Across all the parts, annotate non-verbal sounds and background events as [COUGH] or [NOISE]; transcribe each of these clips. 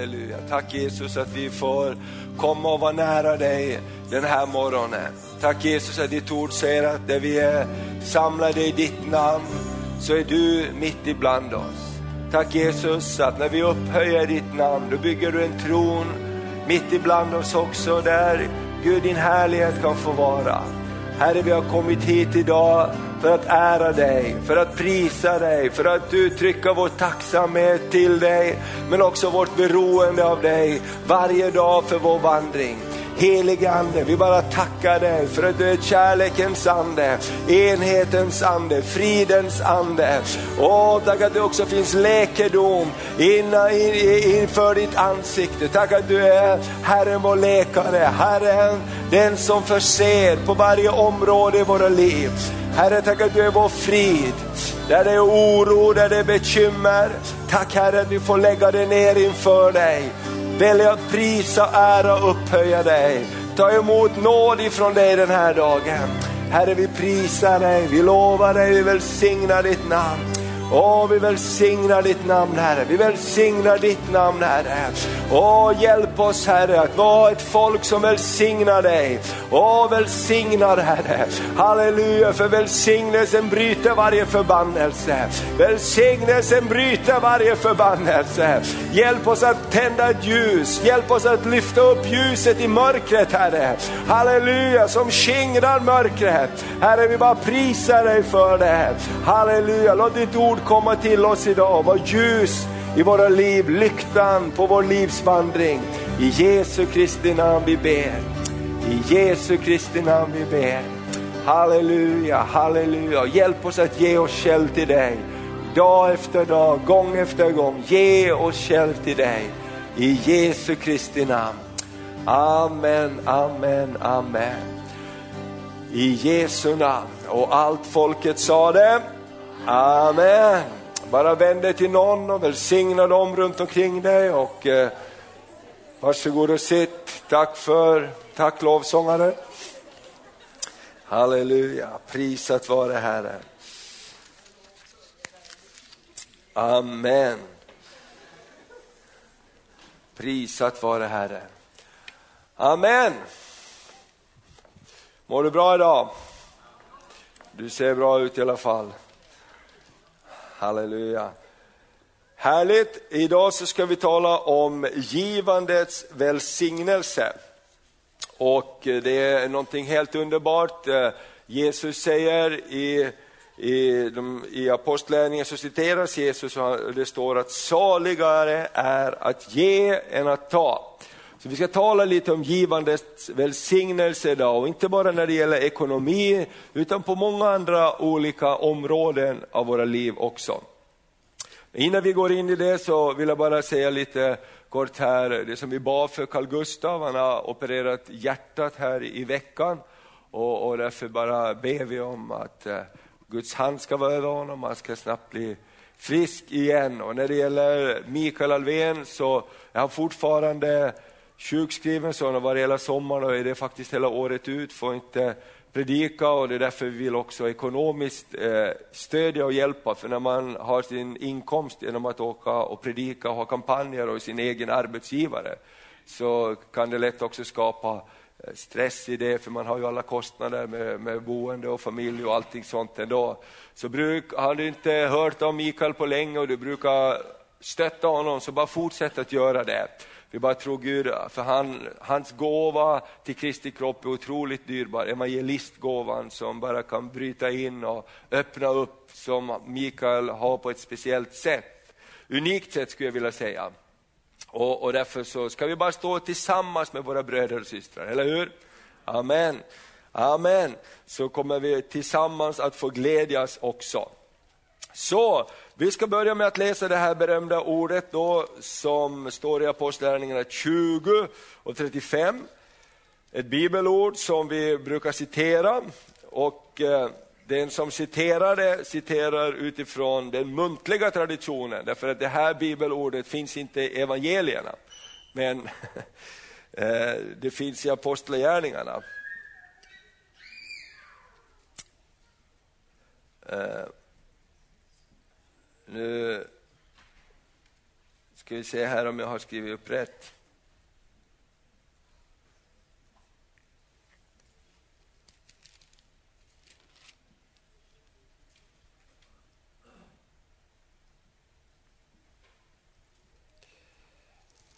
Halleluja. Tack Jesus att vi får komma och vara nära dig den här morgonen. Tack Jesus att ditt ord säger att där vi är samlade i ditt namn så är du mitt ibland oss. Tack Jesus att när vi upphöjer ditt namn, då bygger du en tron mitt ibland oss också där Gud din härlighet kan få vara. Herre vi har kommit hit idag för att ära dig, för att prisa dig, för att uttrycka vår tacksamhet till dig, men också vårt beroende av dig varje dag för vår vandring. Helige Ande, vi bara tackar dig för att du är kärlekens ande, enhetens ande, fridens ande. Och tack att det också finns läkedom inna, in, inför ditt ansikte. Tack att du är Herren vår läkare, Herren den som förser på varje område i våra liv. Herre, tack att du är vår frid. Där det är oro, där det är bekymmer. Tack Herre att vi får lägga det ner inför dig välja att prisa, ära och upphöja dig. Ta emot nåd ifrån dig den här dagen. Herre, vi prisar dig, vi lovar dig, vi välsignar ditt namn. Åh, vi välsignar ditt namn Herre, vi välsignar ditt namn Herre. Åh, hjälp oss Herre att vara ett folk som välsignar dig. Åh, välsignar Herre. Halleluja, för välsignelsen bryter varje förbannelse. Välsignelsen bryter varje förbannelse. Hjälp oss att tända ett ljus, hjälp oss att lyfta upp ljuset i mörkret Herre. Halleluja, som skingrar mörkret. Herre, vi bara prisar dig för det. Halleluja, låt ditt ord komma till oss idag, var ljus i våra liv, lyktan på vår livsvandring. I Jesu Kristi namn vi ber. I Jesu Kristi namn vi ber. Halleluja, halleluja. Hjälp oss att ge oss själv till dig. Dag efter dag, gång efter gång. Ge oss själv till dig. I Jesu Kristi namn. Amen, amen, amen. I Jesu namn. Och allt folket sa det. Amen. Bara vänd dig till någon och välsigna dem runt omkring dig och eh, varsågod och sitt. Tack för, tack lovsångare. Halleluja, prisat vare Herren. Amen. Prisat vare Herren. Amen. Mår du bra idag? Du ser bra ut i alla fall. Halleluja. Härligt, idag så ska vi tala om givandets välsignelse. Och eh, det är någonting helt underbart. Eh, Jesus säger i, i, de, i apostlärningen så citeras Jesus och det står att saligare är att ge än att ta. Så vi ska tala lite om givandets välsignelse idag och inte bara när det gäller ekonomi utan på många andra olika områden av våra liv också. Innan vi går in i det så vill jag bara säga lite kort här, det som vi bad för Carl Gustav, han har opererat hjärtat här i veckan och, och därför bara ber vi om att eh, Guds hand ska vara över honom, han ska snabbt bli frisk igen. Och när det gäller Mikael Alvén så är han fortfarande sjukskriven så han har varit hela sommaren och är det faktiskt hela året ut, får inte predika och det är därför vi vill också ekonomiskt eh, stödja och hjälpa. För när man har sin inkomst genom att åka och predika och ha kampanjer och sin egen arbetsgivare så kan det lätt också skapa eh, stress i det, för man har ju alla kostnader med, med boende och familj och allting sånt ändå. Så bruk, har du inte hört om Mikael på länge och du brukar stötta honom, så bara fortsätt att göra det. Vi bara tror Gud, för han, hans gåva till Kristi kropp är otroligt dyrbar. Evangelistgåvan som bara kan bryta in och öppna upp som Mikael har på ett speciellt sätt. Unikt sätt skulle jag vilja säga. Och, och därför så ska vi bara stå tillsammans med våra bröder och systrar, eller hur? Amen. Amen. Så kommer vi tillsammans att få glädjas också. Så, vi ska börja med att läsa det här berömda ordet då, som står i Apostlagärningarna 20 och 35. Ett bibelord som vi brukar citera och eh, den som citerar det citerar utifrån den muntliga traditionen, därför att det här bibelordet finns inte i evangelierna, men [LAUGHS] eh, det finns i Apostlagärningarna. Eh, nu Ska vi se här om jag har skrivit upp rätt.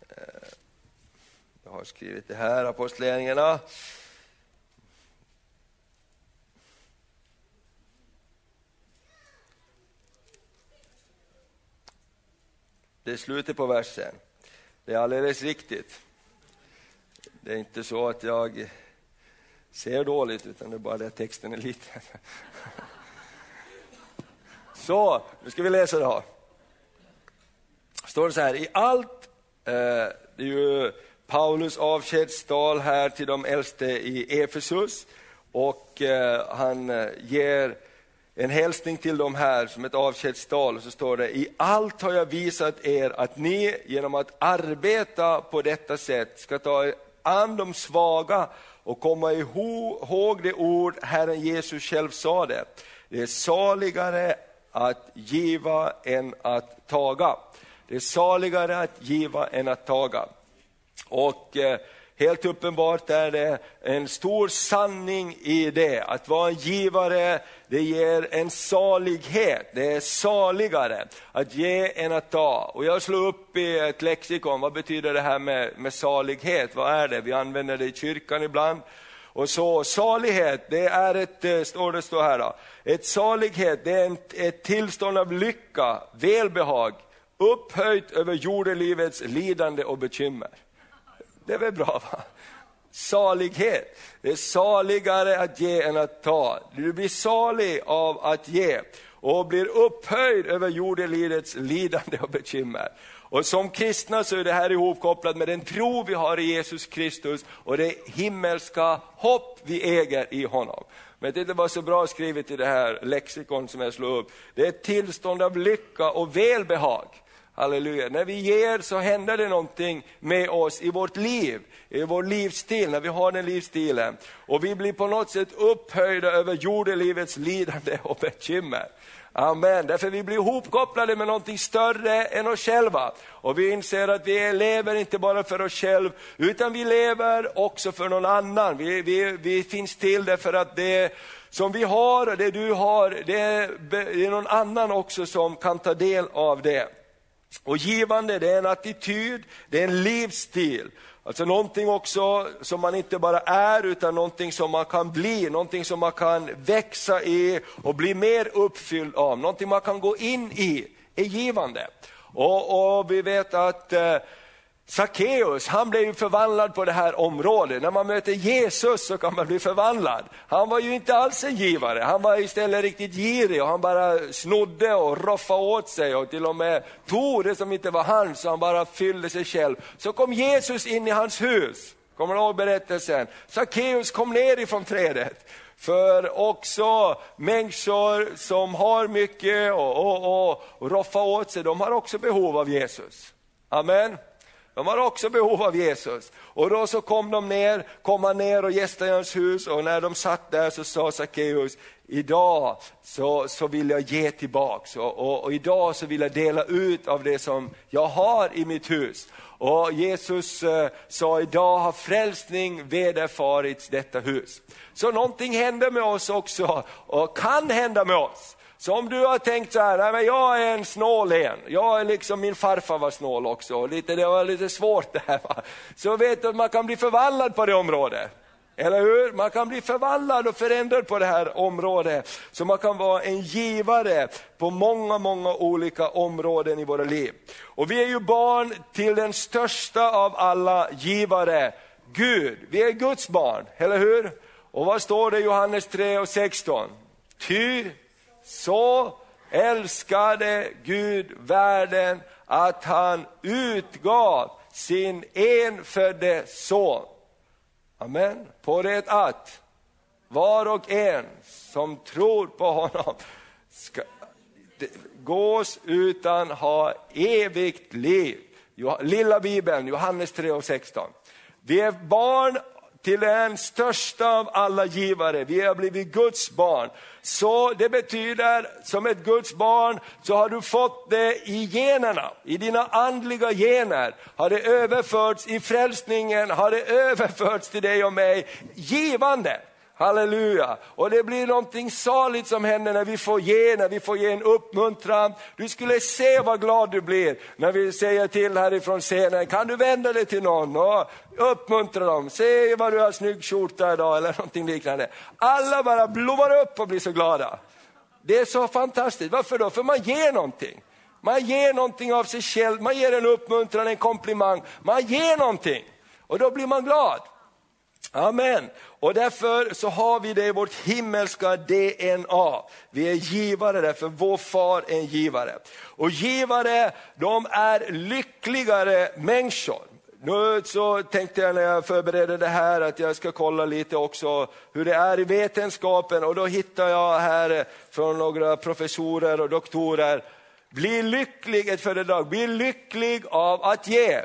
Eh, jag har skrivit det här, Apostlagärningarna. Det är slutet på versen. Det är alldeles riktigt. Det är inte så att jag ser dåligt, utan det är bara det att texten är liten. [LAUGHS] Så, nu ska vi läsa då. Står det så här, i allt, eh, det är ju Paulus avskedstal här till de äldste i Efesus och eh, han eh, ger en hälsning till dem här som ett avskedstal och så står det i allt har jag visat er att ni genom att arbeta på detta sätt ska ta an de svaga och komma ihåg det ord Herren Jesus själv sade. Det är saligare att giva än att taga. Det är saligare att giva än att taga. Och eh, helt uppenbart är det en stor sanning i det. Att vara en givare, det ger en salighet. Det är saligare att ge än att ta. Och jag slår upp i ett lexikon, vad betyder det här med, med salighet? Vad är det? Vi använder det i kyrkan ibland. Och så salighet, det är ett, eh, står det står här då, ett salighet, det är en, ett tillstånd av lycka, välbehag, upphöjt över jordelivets lidande och bekymmer. Det är väl bra? va? Salighet. Det är saligare att ge än att ta. Du blir salig av att ge och blir upphöjd över jordelivets lidande och bekymmer. Och som kristna så är det här ihopkopplat med den tro vi har i Jesus Kristus och det himmelska hopp vi äger i honom. Men det var så bra skrivet i det här lexikon som jag slog upp. Det är ett tillstånd av lycka och välbehag. Halleluja. När vi ger så händer det någonting med oss i vårt liv, i vår livsstil, när vi har den livsstilen. Och vi blir på något sätt upphöjda över jordelivets lidande och bekymmer. Amen, därför vi blir ihopkopplade med någonting större än oss själva. Och vi inser att vi lever inte bara för oss själva, utan vi lever också för någon annan. Vi, vi, vi finns till därför att det som vi har, det du har, det är, det är någon annan också som kan ta del av det. Och givande det är en attityd, det är en livsstil. Alltså någonting också som man inte bara är utan någonting som man kan bli, någonting som man kan växa i och bli mer uppfylld av, någonting man kan gå in i, är givande. Och, och vi vet att eh, Sackeus, han blev ju förvandlad på det här området. När man möter Jesus så kan man bli förvandlad. Han var ju inte alls en givare, han var istället riktigt girig och han bara snodde och roffade åt sig och till och med tog det som inte var hans så han bara fyllde sig själv. Så kom Jesus in i hans hus. Kommer du ihåg berättelsen? Sackeus kom ner ifrån trädet. För också människor som har mycket och, och, och, och roffar åt sig, de har också behov av Jesus. Amen. De har också behov av Jesus. Och då så kom de ner, kom han ner och gästade hans hus och när de satt där så sa Sackeus, idag så, så vill jag ge tillbaks och, och, och, idag så vill jag dela ut av det som jag har i mitt hus. Och Jesus eh, sa, idag har frälsning vederfarits detta hus. Så någonting händer med oss också och kan hända med oss. Så om du har tänkt så här, nej men jag är en snål en, jag är liksom, min farfar var snål också, lite, det var lite svårt det här. Va? Så vet du att man kan bli förvallad på det området. Eller hur? Man kan bli förvallad och förändrad på det här området. Så man kan vara en givare på många, många olika områden i våra liv. Och vi är ju barn till den största av alla givare, Gud. Vi är Guds barn, eller hur? Och vad står det i Johannes 3 och 16? Ty så älskade Gud världen att han utgav sin enfödde son. Amen. På det att var och en som tror på honom ska gås utan ha evigt liv. Lilla bibeln, Johannes 3 och 16. Vi är barn till den största av alla givare. Vi har blivit Guds barn. Så det betyder, som ett Guds barn, så har du fått det i generna, i dina andliga gener. Har det överförts i frälsningen, har det [LAUGHS] överförts till dig och mig, givande. Halleluja! Och det blir någonting saligt som händer när vi får ge, när vi får ge en uppmuntran. Du skulle se vad glad du blir när vi säger till härifrån scenen, kan du vända dig till någon och uppmuntra dem, se vad du har snygg skjorta idag eller någonting liknande. Alla bara blommar upp och blir så glada. Det är så fantastiskt, varför då? För man ger någonting. Man ger någonting av sig själv, man ger en uppmuntran, en komplimang, man ger någonting. Och då blir man glad. Amen. Och därför så har vi det i vårt himmelska DNA. Vi är givare därför vår far är en givare. Och givare, de är lyckligare människor. Nu så tänkte jag när jag förberedde det här att jag ska kolla lite också hur det är i vetenskapen och då hittar jag här från några professorer och doktorer, bli lycklig, ett föredrag, bli lycklig av att ge.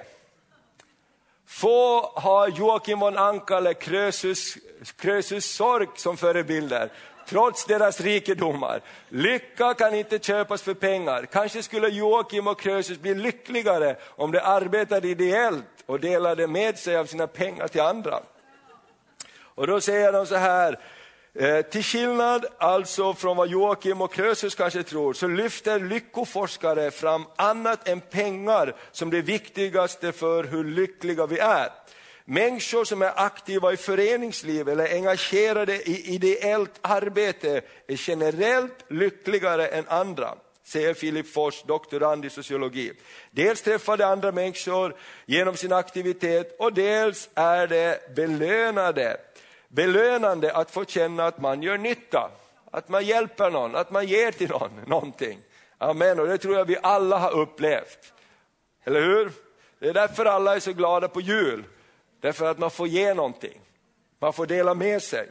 Få har Joakim von Anka eller Krösus, Krösus Sorg som förebilder, trots deras rikedomar. Lycka kan inte köpas för pengar. Kanske skulle Joakim och Krösus bli lyckligare om de arbetade ideellt och delade med sig av sina pengar till andra. Och då säger de så här, Eh, till skillnad alltså från vad Joakim och Krösus kanske tror, så lyfter lyckoforskare fram annat än pengar som det viktigaste för hur lyckliga vi är. Människor som är aktiva i föreningsliv eller engagerade i ideellt arbete är generellt lyckligare än andra säger Filip Fors, doktorand i sociologi. Dels träffar de andra människor genom sin aktivitet och dels är de belönade belönande att få känna att man gör nytta, att man hjälper någon, att man ger till någon [LAUGHS] någonting. Amen, och det tror jag vi alla har upplevt. Eller hur? Det är därför alla är så glada på jul, därför att man får ge någonting. Man får dela med sig.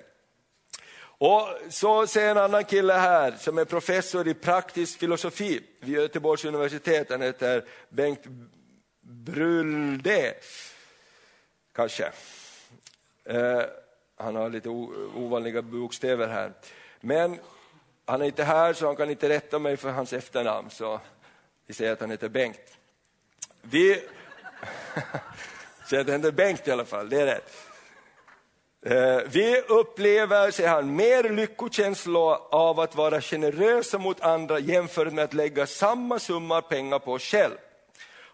Och så säger en annan kille här som är professor i praktisk filosofi vid Göteborgs universitet, han heter Bengt Brulde, kanske. Eh, han har lite ovanliga bokstäver här. Men han är inte här så han kan inte rätta mig för hans efternamn, så vi säger att han heter Bengt. Vi [LAUGHS] säger att han heter Bengt i alla fall, det är rätt. Eh, vi upplever, säger han, mer lyckokänsla av att vara generösa mot andra jämfört med att lägga samma summa pengar på oss själva.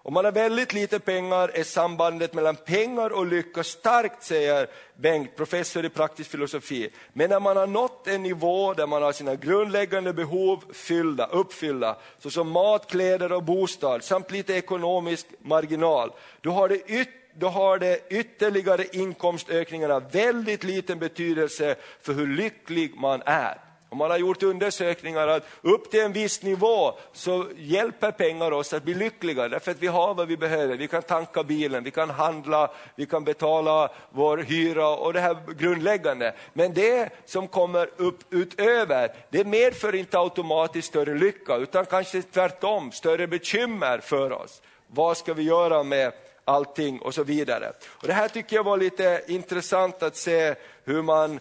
Om man har väldigt lite pengar är sambandet mellan pengar och lycka starkt, säger Bengt, professor i praktisk filosofi. Men när man har nått en nivå där man har sina grundläggande behov fyllda, uppfyllda, såsom mat, kläder och bostad, samt lite ekonomisk marginal, då har det yt då har det ytterligare inkomstökningarna väldigt liten betydelse för hur lycklig man är. Och man har gjort undersökningar att upp till en viss nivå så hjälper pengar oss att bli lyckliga därför att vi har vad vi behöver. Vi kan tanka bilen, vi kan handla, vi kan betala vår hyra och det här grundläggande. Men det som kommer upp utöver, det medför inte automatiskt större lycka utan kanske tvärtom större bekymmer för oss. Vad ska vi göra med allting och så vidare. Och det här tycker jag var lite intressant att se hur man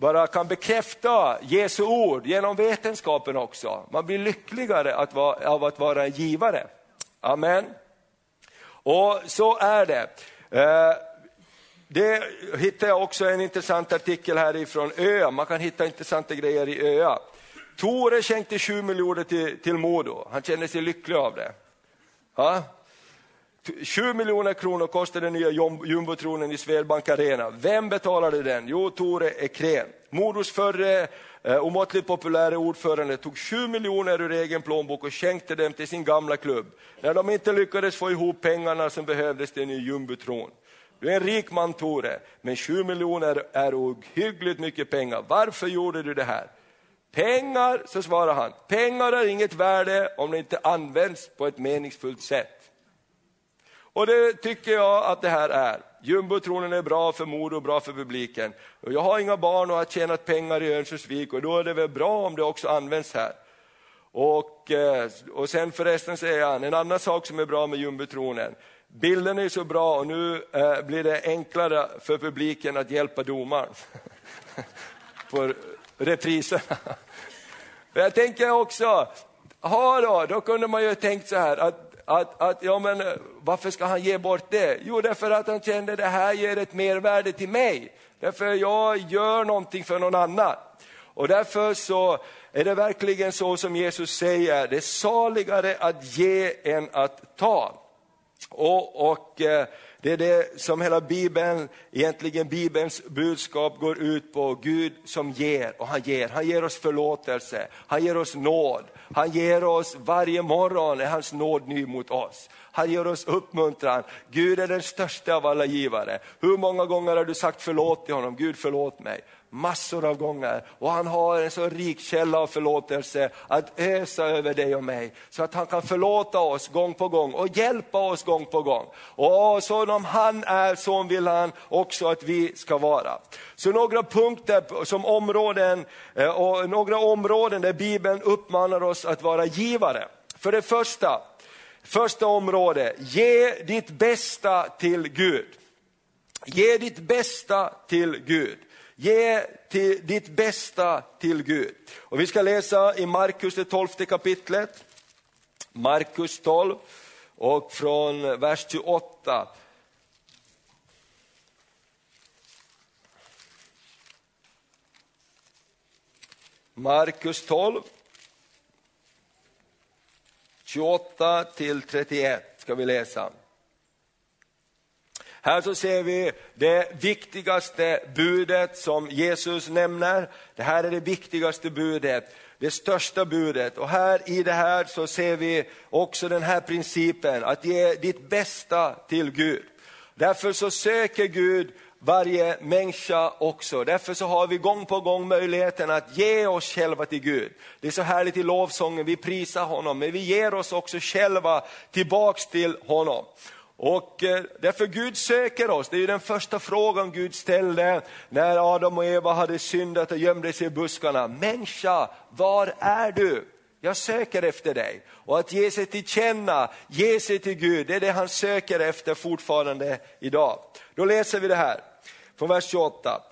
bara kan bekräfta Jesu ord genom vetenskapen också. Man blir lyckligare att vara, av att vara en givare. Amen. Och så är det. Eh, det hittade jag också en intressant artikel härifrån Ö. Man kan hitta intressanta grejer i ÖA. Tore skänkte 7 miljoner till, till Modo. Han kände sig lycklig av det. Ja? 7 miljoner kronor kostar den nya jumbotronen i Swedbank Arena. Vem betalade den? Jo, Tore Ekrén. Modos förre eh, omåttligt populära ordförande tog 7 miljoner ur egen plånbok och skänkte dem till sin gamla klubb. När de inte lyckades få ihop pengarna som behövdes till en ny jumbotron. Du är en rik man Tore, men 7 miljoner är ohyggligt mycket pengar. Varför gjorde du det här? Pengar, så svarar han, pengar har inget värde om de inte används på ett meningsfullt sätt. Och det tycker jag att det här är. Jumbotronen är bra för mor och bra för publiken. Och jag har inga barn och har tjänat pengar i Örnsköldsvik och då är det väl bra om det också används här. Och, eh, och sen förresten säger han, en annan sak som är bra med jumbotronen, bilden är så bra och nu eh, blir det enklare för publiken att hjälpa domaren [LAUGHS] på repriserna. Jag tänker också, ha då, då kunde man ju tänkt så här att, att, att ja, men, eh, varför ska han ge bort det? Jo, därför att han kände det här ger ett mervärde till mig. Därför jag gör någonting för någon annan. Och därför så är det verkligen så som Jesus säger, det är saligare att ge än att ta. Och, och eh, det är det som hela Bibeln, egentligen Bibelns budskap går ut på. Gud som ger och han ger. Han ger oss förlåtelse, han ger oss nåd. Han ger oss varje morgon, är hans nåd ny mot oss. Han ger oss uppmuntran. Gud är den största av alla givare. Hur många gånger har du sagt förlåt till honom? Gud förlåt mig massor av gånger och han har en så rik källa av förlåtelse att ösa över dig och mig så att han kan förlåta oss gång på gång och hjälpa oss gång på gång. Och som han är, så vill han också att vi ska vara. Så några punkter som områden, eh, och några områden där Bibeln uppmanar oss att vara givare. För det första, första området, ge ditt bästa till Gud. Ge ditt bästa till Gud. Ge till ditt bästa till Gud. Och vi ska läsa i Markus det tolfte kapitlet. Markus 12 och från vers 28. Markus 12, 28 till 31 ska vi läsa. Här så ser vi det viktigaste budet som Jesus nämner. Det här är det viktigaste budet, det största budet. Och här i det här så ser vi också den här principen, att ge ditt bästa till Gud. Därför så söker Gud varje människa också. Därför så har vi gång på gång möjligheten att ge oss själva till Gud. Det är så härligt i lovsången, vi prisar honom, men vi ger oss också själva tillbaks till honom. Och eh, därför Gud söker oss, det är ju den första frågan Gud ställde när Adam och Eva hade syndat och gömde sig i buskarna. Människa, var är du? Jag söker efter dig. Och att ge sig till känna, ge sig till Gud, det är det han söker efter fortfarande idag. Då läser vi det här, från vers 28.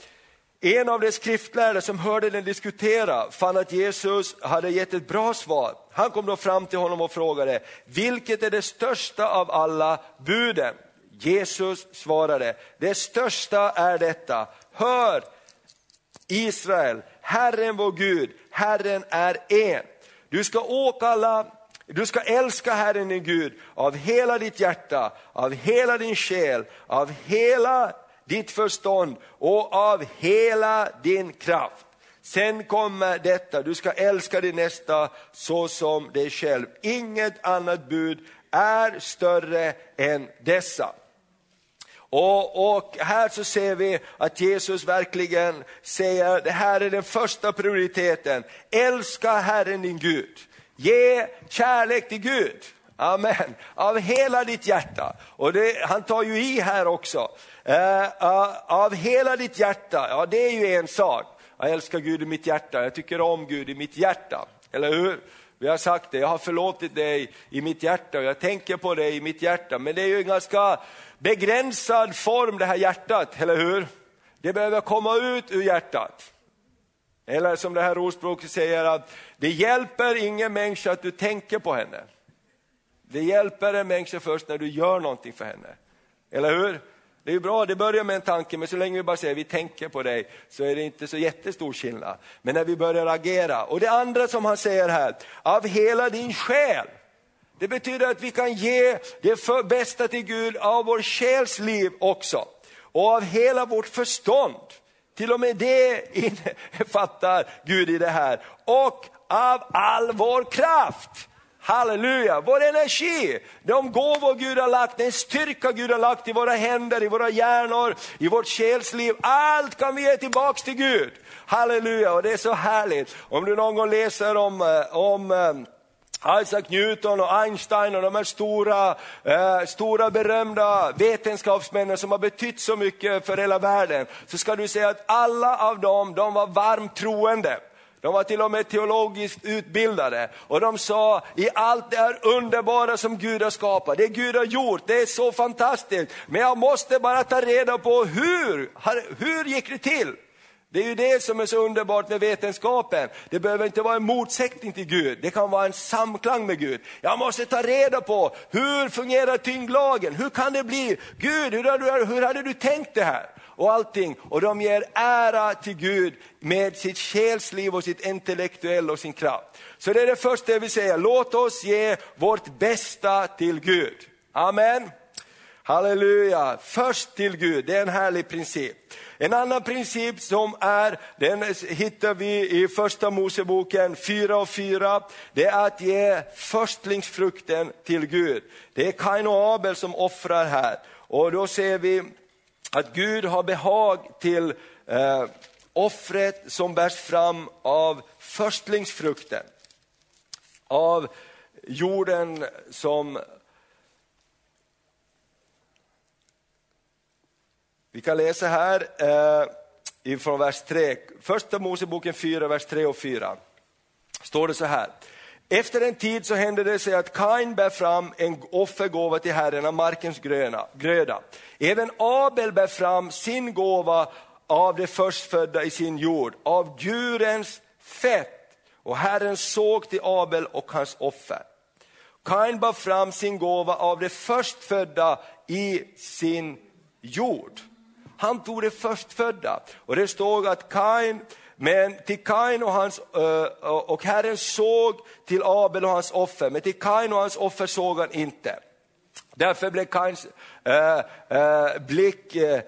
En av de skriftlärare som hörde den diskutera fann att Jesus hade gett ett bra svar. Han kom då fram till honom och frågade, vilket är det största av alla buden? Jesus svarade, det största är detta, hör Israel, Herren vår Gud, Herren är en. Du ska åkalla du ska älska Herren din Gud av hela ditt hjärta, av hela din själ, av hela ditt förstånd och av hela din kraft. Sen kommer detta, du ska älska din nästa så som dig själv. Inget annat bud är större än dessa. Och, och, här så ser vi att Jesus verkligen säger, det här är den första prioriteten. Älska Herren din Gud. Ge kärlek till Gud. Amen. Av hela ditt hjärta. Och det, han tar ju i här också. Uh, av hela ditt hjärta, ja det är ju en sak. Jag älskar Gud i mitt hjärta, jag tycker om Gud i mitt hjärta. Eller hur? Vi har sagt det, jag har förlåtit dig i mitt hjärta och jag tänker på dig i mitt hjärta. Men det är ju en ganska begränsad form det här hjärtat, eller hur? Det behöver komma ut ur hjärtat. Eller som det här ordspråket säger, att det hjälper ingen människa att du tänker på henne. Det hjälper en människa först när du gör någonting för henne. Eller hur? Det är bra, det börjar med en tanke, men så länge vi bara säger vi tänker på dig så är det inte så jättestor skillnad. Men när vi börjar agera, och det andra som han säger här, av hela din själ. Det betyder att vi kan ge det för bästa till Gud av vår själs liv också. Och av hela vårt förstånd. Till och med det fattar Gud i det här. Och av all vår kraft. Halleluja, vår energi, de gåvor Gud har lagt, den styrka Gud har lagt i våra händer, i våra hjärnor, i vårt själsliv. Allt kan vi ge tillbaks till Gud. Halleluja, och det är så härligt. Om du någon gång läser om, eh, om eh, Isaac Newton och Einstein och de här stora, eh, stora berömda vetenskapsmännen som har betytt så mycket för hela världen, så ska du säga att alla av dem, de var varmt troende de var till och med teologiskt utbildade. Och de sa, i allt det här underbara som Gud har skapat, det Gud har gjort, det är så fantastiskt. Men jag måste bara ta reda på hur, hur gick det till? Det är ju det som är så underbart med vetenskapen. Det behöver inte vara en motsättning till Gud, det kan vara en samklang med Gud. Jag måste ta reda på, hur fungerar tyngdlagen? Hur kan det bli? Gud, hur hade, du, hur hade du tänkt det här? Och allting. Och de ger ära till Gud med sitt själsliv och sitt intellektuella och sin kraft. Så det är det första jag vill säga, låt oss ge vårt bästa till Gud. Amen. Halleluja, först till Gud, det är en härlig princip. En annan princip som är, den hittar vi i första Moseboken 4 och 4, det är att ge förstlingsfrukten till Gud. Det är Kain och Abel som offrar här. Och då ser vi att Gud har behag till eh, offret som bärs fram av förstlingsfrukten. Av jorden som Vi kan läsa här eh, ifrån vers 3, första Moseboken 4, vers 3 och 4. Står det så här. Efter en tid så hände det sig att Kain bär fram en offergåva till Herren av markens gröna, gröda. Även Abel bär fram sin gåva av det förstfödda i sin jord, av djurens fett. Och Herren såg till Abel och hans offer. Kain bar fram sin gåva av det förstfödda i sin jord. Han tog det förstfödda. Och det stod att Kain, men till Kain och, hans, eh, och Herren såg till Abel och hans offer, men till Kain och hans offer såg han inte. Därför blev Kains äh, äh, blick, äh,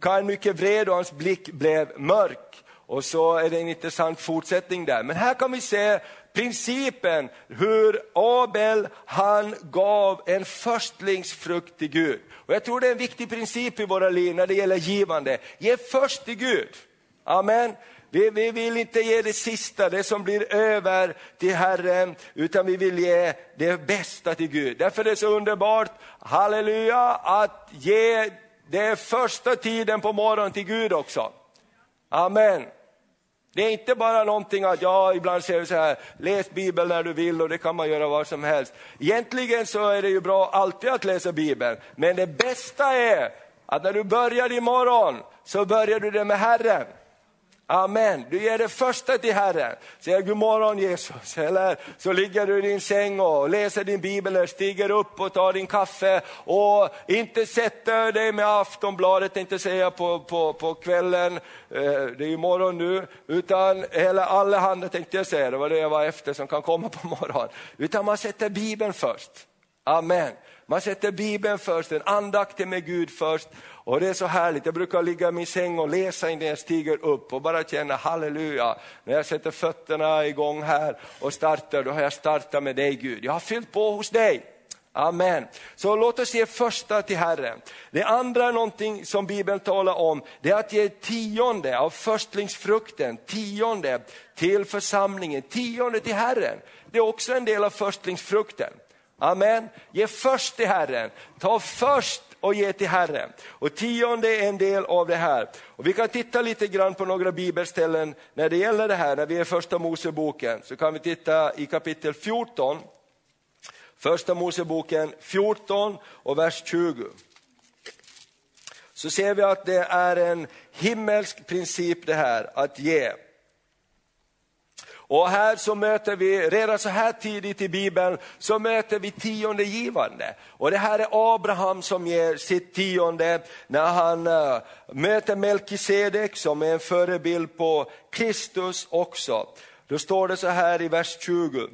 Kain mycket vred och hans blick blev mörk. Och så är det en intressant fortsättning där. Men här kan vi se principen hur Abel han gav en förstlingsfrukt till Gud. Och jag tror det är en viktig princip i våra liv när det gäller givande. Ge först till Gud. Amen. Vi, vi, vill inte ge det sista, det som blir över till Herren, utan vi vill ge det bästa till Gud. Därför är det så underbart, halleluja, att ge det första tiden på morgonen till Gud också. Amen. Det är inte bara någonting att, ja, ibland säger vi så här, läs Bibeln när du vill och det kan man göra var som helst. Egentligen så är det ju bra alltid att läsa Bibeln, men det bästa är att när du börjar imorgon så börjar du det med Herren. Amen. Du ger det första till Herren. Säger god morgon Jesus. Eller så ligger du i din säng och läser din bibel, eller stiger upp och tar din kaffe och inte sätter dig med Aftonbladet, inte säga på, på, på kvällen, eh, det är ju morgon nu, utan, eller allehanda tänkte jag säga, det var det jag var efter som kan komma på morgonen. Utan man sätter bibeln först. Amen. Man sätter bibeln först, en andakt med Gud först och det är så härligt, jag brukar ligga i min säng och läsa innan jag stiger upp och bara känna halleluja. När jag sätter fötterna igång här och startar, då har jag startat med dig Gud. Jag har fyllt på hos dig. Amen. Så låt oss ge första till Herren. Det andra är någonting som Bibeln talar om, det är att ge tionde av förstlingsfrukten, tionde till församlingen, tionde till Herren. Det är också en del av förstlingsfrukten. Amen. Ge först till Herren, ta först och ge till Herren. Och tionde är en del av det här. Och vi kan titta lite grann på några bibelställen när det gäller det här, när vi är i första Moseboken. Så kan vi titta i kapitel 14, första Moseboken 14 och vers 20. Så ser vi att det är en himmelsk princip det här, att ge. Och här så möter vi, redan så här tidigt i Bibeln, så möter vi tionde givande. Och det här är Abraham som ger sitt tionde när han uh, möter Melkisedek som är en förebild på Kristus också. Då står det så här i vers 20.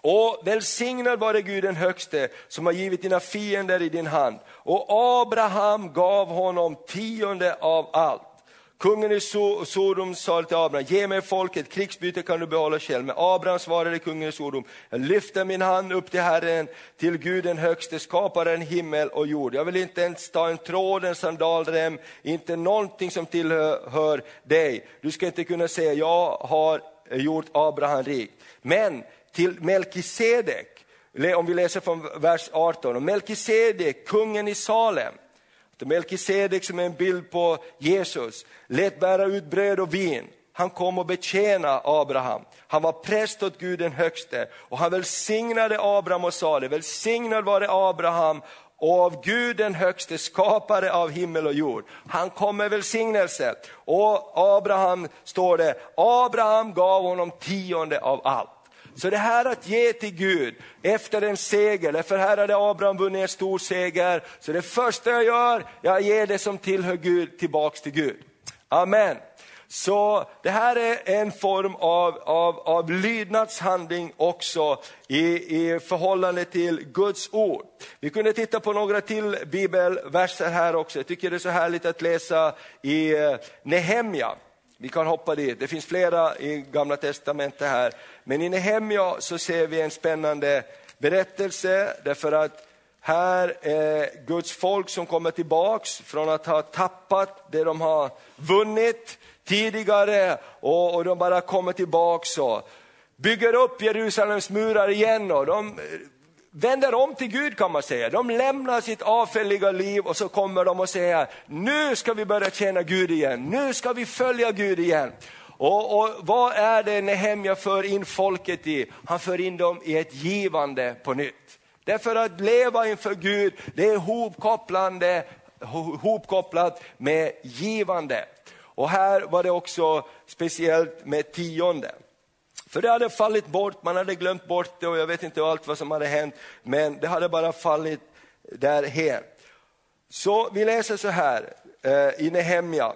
Och välsignad vare Gud den högste som har givit dina fiender i din hand. Och Abraham gav honom tionde av allt. Kungen i Sodom sa till Abraham, ge mig folket, krigsbyte kan du behålla själv. Men Abraham svarade kungen i Sodom, jag lyfter min hand upp till Herren, till Gud den högste, skaparen himmel och jord. Jag vill inte ens ta en tråd, en sandalrem, inte någonting som tillhör dig. Du ska inte kunna säga, jag har gjort Abraham rik. Men till Melkisedek, om vi läser från vers 18, Melkisedek, kungen i Salem, Melkisedek som är en bild på Jesus, lät bära ut bröd och vin. han kom och betjäna Abraham. Han var präst åt Gud den högste och han välsignade Abraham och sa det, välsignad var det Abraham och av Gud den högste, skapare av himmel och jord. Han kom med välsignelse. Och Abraham, står det, Abraham gav honom tionde av allt. Så det här att ge till Gud efter en seger, för här hade Abraham vunnit en stor seger, så det första jag gör, jag ger det som tillhör Gud tillbaks till Gud. Amen. Så det här är en form av, av, av lydnadshandling också i, i förhållande till Guds ord. Vi kunde titta på några till bibelverser här också. Jag tycker det är så härligt att läsa i eh, Nehemja. Vi kan hoppa dit, det finns flera i gamla testamentet här. Men i Nehemja så ser vi en spännande berättelse därför att här är Guds folk som kommer tillbaks från att ha tappat det de har vunnit tidigare och, och de bara kommer tillbaks och bygger upp Jerusalems murar igen och de vänder om till Gud kan man säga. De lämnar sitt avfälliga liv och så kommer de och säger, nu ska vi börja tjäna Gud igen, nu ska vi följa Gud igen. Och, och vad är det Nehemja för in folket i? Han för in dem i ett givande på nytt. Därför att leva inför Gud, det är hopkopplande, hopkopplat med givande. Och här var det också speciellt med tionde. För det hade fallit bort, man hade glömt bort det och jag vet inte allt vad som hade hänt, men det hade bara fallit därhen. Så vi läser så här eh, i Nehemja.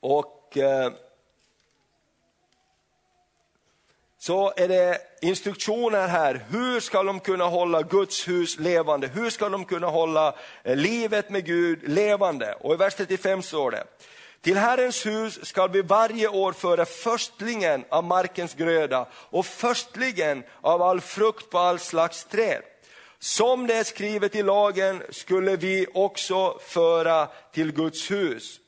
Och eh, så är det instruktioner här, hur ska de kunna hålla Guds hus levande? Hur ska de kunna hålla eh, livet med Gud levande? Och i vers 35 står det, till Herrens hus skall vi varje år föra förstlingen av markens gröda och förstlingen av all frukt på all slags träd. Som det är skrivet i lagen skulle vi också föra till Guds hus,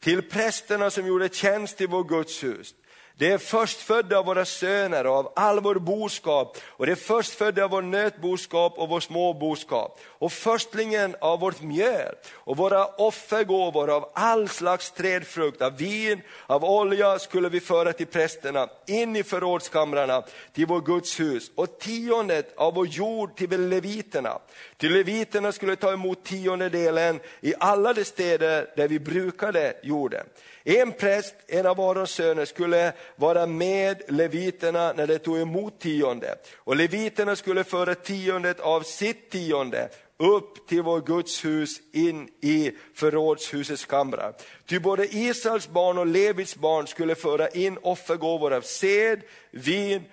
till prästerna som gjorde tjänst i vår Guds hus, det är förstfödda av våra söner och av all vår boskap och det är förstfödda av vår nötboskap och vår småboskap och förstlingen av vårt mjöl och våra offergåvor av all slags trädfrukt, av vin, av olja skulle vi föra till prästerna in i förrådskamrarna till vår Guds hus och tiondet av vår jord till leviterna. Till leviterna skulle ta emot tiondedelen i alla de städer där vi brukade jorden. En präst, en av Arons söner, skulle vara med leviterna när de tog emot tionde. Och leviterna skulle föra tiondet av sitt tionde upp till vår Guds hus in i förrådshusets kamrar. Ty både Israels barn och Levits barn skulle föra in offergåvor av sed, vin,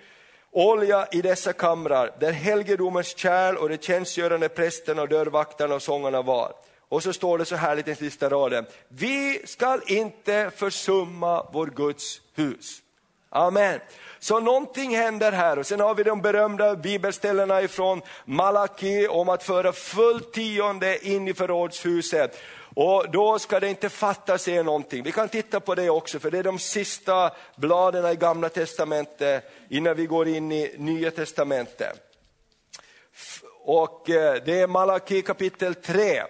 olja i dessa kamrar, där helgedomens kärl och de tjänstgörande prästerna dörrvaktarna och sångarna var. Och så står det så här i den sista raden, vi skall inte försumma vår Guds hus. Amen. Så någonting händer här och sen har vi de berömda bibelställena ifrån Malaki om att föra fullt tionde in i förrådshuset. Och då ska det inte fattas er någonting. Vi kan titta på det också, för det är de sista bladen i gamla testamentet innan vi går in i nya testamentet. Och eh, det är Malaki kapitel 3.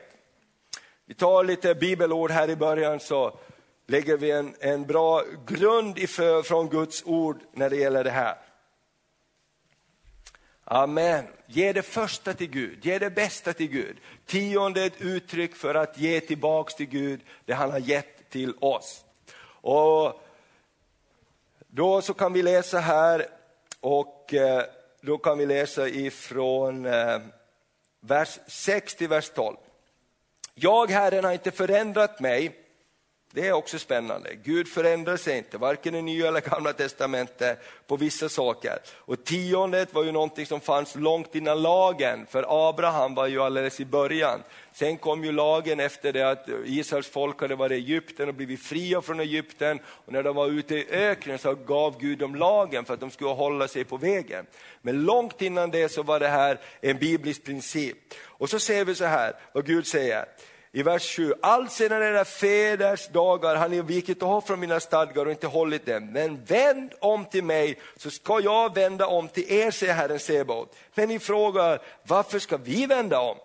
Vi tar lite bibelord här i början så lägger vi en, en bra grund ifrån, från Guds ord när det gäller det här. Amen. Ge det första till Gud, ge det bästa till Gud. Tionde är ett uttryck för att ge tillbaks till Gud det han har gett till oss. Och då så kan vi läsa här och eh, då kan vi läsa ifrån eh, vers 6 till vers 12. Jag, Herren, har inte förändrat mig. Det är också spännande. Gud förändrar sig inte, varken i nya eller gamla testamentet, på vissa saker. Och tiondet var ju någonting som fanns långt innan lagen, för Abraham var ju alldeles i början. Sen kom ju lagen efter det att Israels folk hade varit i Egypten och blivit fria från Egypten. Och när de var ute i öknen så gav Gud dem lagen för att de skulle hålla sig på vägen. Men långt innan det så var det här en biblisk princip. Och så ser vi så här vad Gud säger i vers 7. Allt sedan era fäders dagar har ni vikit av från mina stadgar och inte hållit dem. Men vänd om till mig så ska jag vända om till er, säger Herren Sebaot. Men ni frågar, varför ska vi vända om?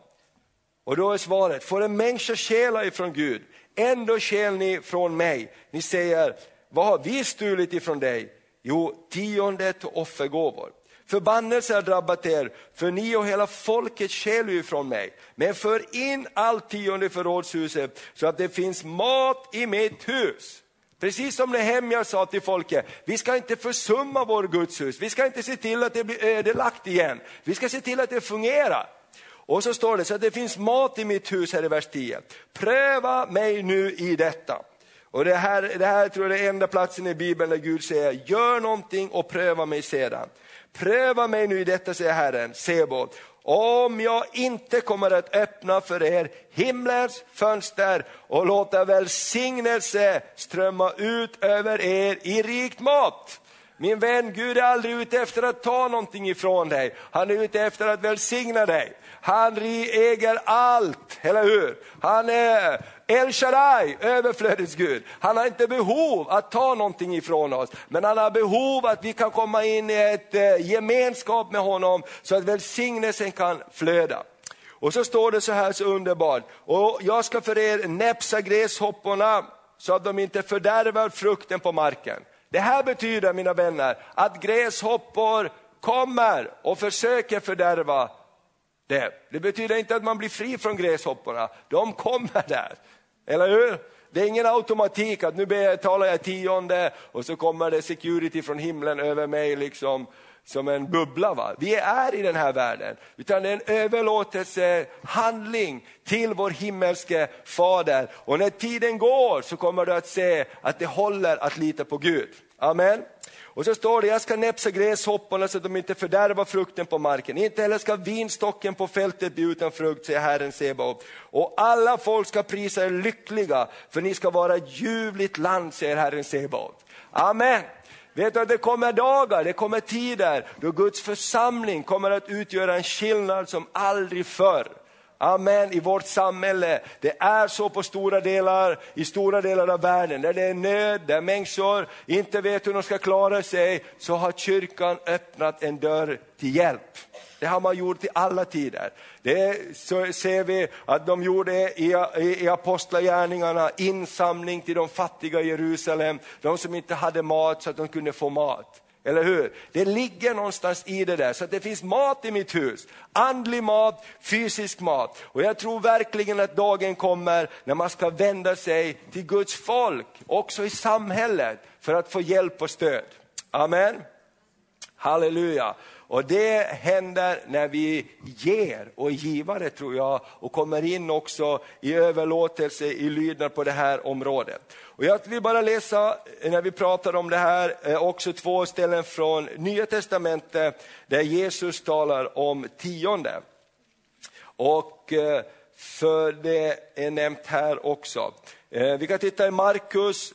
Och då är svaret, får en människa stjäla ifrån Gud, ändå stjäl ni från mig. Ni säger, vad har vi stulit ifrån dig? Jo, tiondet och offergåvor. Förbannelse har drabbat er, för ni och hela folket stjäl ifrån mig. Men för in allt tionde i förrådshuset så att det finns mat i mitt hus. Precis som Nehemja sa till folket, vi ska inte försumma vår gudshus, vi ska inte se till att det blir ödelagt igen, vi ska se till att det fungerar. Och så står det, så att det finns mat i mitt hus här i vers 10. Pröva mig nu i detta. Och det här, det här tror jag är enda platsen i Bibeln där Gud säger, gör någonting och pröva mig sedan. Pröva mig nu i detta, säger Herren, Sebot, om jag inte kommer att öppna för er himlens fönster och låta välsignelse strömma ut över er i rikt mat. Min vän, Gud är aldrig ute efter att ta någonting ifrån dig, han är ute efter att välsigna dig. Han äger allt, eller hur? Han är El Shaddai, överflödets Gud. Han har inte behov att ta någonting ifrån oss, men han har behov att vi kan komma in i ett eh, gemenskap med honom så att välsignelsen kan flöda. Och så står det så här så underbart, och jag ska för er näpsa gräshopporna så att de inte fördärvar frukten på marken. Det här betyder, mina vänner, att gräshoppor kommer och försöker fördärva det. Det betyder inte att man blir fri från gräshopporna, de kommer där. Eller hur? Det är ingen automatik att nu betalar jag tionde och så kommer det security från himlen över mig liksom som en bubbla. Va? Vi är i den här världen, utan det är en överlåtelsehandling till vår himmelske fader. Och när tiden går så kommer du att se att det håller att lita på Gud. Amen. Och så står det, jag ska näpsa gräshopporna så att de inte fördärvar frukten på marken. Inte heller ska vinstocken på fältet bli utan frukt, säger Herren Sebaot. Och alla folk ska prisa er lyckliga, för ni ska vara ett ljuvligt land, säger Herren Sebaot. Amen. Vet du att det kommer dagar, det kommer tider då Guds församling kommer att utgöra en skillnad som aldrig förr. Amen, i vårt samhälle. Det är så på stora delar, i stora delar av världen, där det är nöd, där människor inte vet hur de ska klara sig, så har kyrkan öppnat en dörr till hjälp. Det har man gjort i alla tider. Det så ser vi att de gjorde i, i, i apostlagärningarna, insamling till de fattiga i Jerusalem, de som inte hade mat så att de kunde få mat. Eller hur? Det ligger någonstans i det där, så att det finns mat i mitt hus. Andlig mat, fysisk mat. Och jag tror verkligen att dagen kommer när man ska vända sig till Guds folk, också i samhället, för att få hjälp och stöd. Amen. Halleluja. Och det händer när vi ger och är givare tror jag och kommer in också i överlåtelse, i lydnad på det här området. Och jag vill bara läsa, när vi pratar om det här, eh, också två ställen från Nya Testamentet där Jesus talar om tionde. Och eh, för det är nämnt här också. Eh, vi kan titta i Markus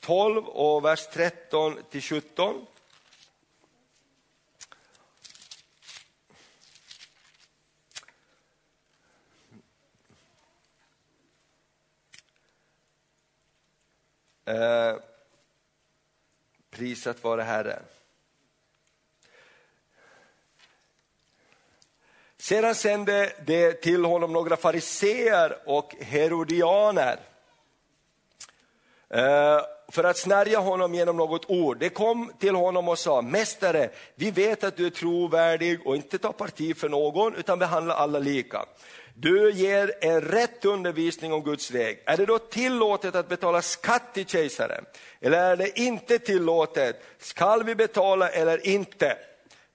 12 och vers 13 till 17. Eh, prisat vare Herren. Sedan sände det till honom några fariseer och herodianer eh, för att snärja honom genom något ord. Det kom till honom och sa, Mästare, vi vet att du är trovärdig och inte tar parti för någon utan behandlar alla lika. Du ger en rätt undervisning om Guds väg. Är det då tillåtet att betala skatt till kejsaren? Eller är det inte tillåtet? Skall vi betala eller inte?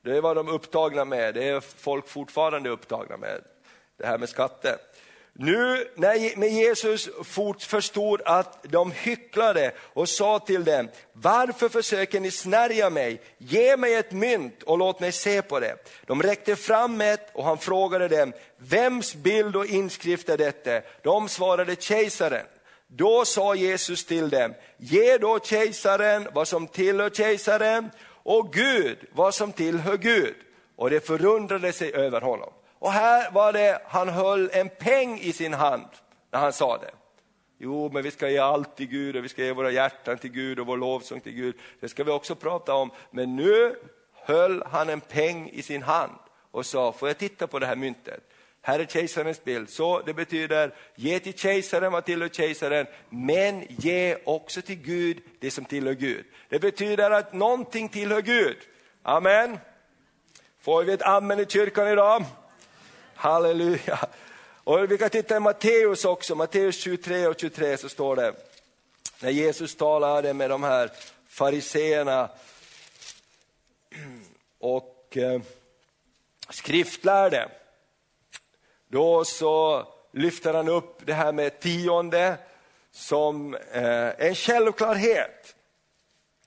Det är vad de är upptagna med, det är folk fortfarande upptagna med, det här med skatter. Nu när Jesus förstod att de hycklade och sa till dem, varför försöker ni snärja mig? Ge mig ett mynt och låt mig se på det. De räckte fram ett och han frågade dem, vems bild och inskrift är detta? De svarade kejsaren. Då sa Jesus till dem, ge då kejsaren vad som tillhör kejsaren och Gud vad som tillhör Gud. Och det förundrade sig över honom. Och här var det, han höll en peng i sin hand när han sa det. Jo, men vi ska ge allt till Gud och vi ska ge våra hjärtan till Gud och vår lovsång till Gud. Det ska vi också prata om. Men nu höll han en peng i sin hand och sa, får jag titta på det här myntet? här är kejsarens bild. Så det betyder, ge till kejsaren vad tillhör kejsaren, men ge också till Gud det som tillhör Gud. Det betyder att någonting tillhör Gud. Amen. Får vi ett amen i kyrkan idag? Halleluja. Och vi kan titta i Matteus också, Matteus 23 och 23 så står det, när Jesus talade med de här fariseerna och eh, skriftlärde, då så lyfter han upp det här med tionde som eh, en självklarhet.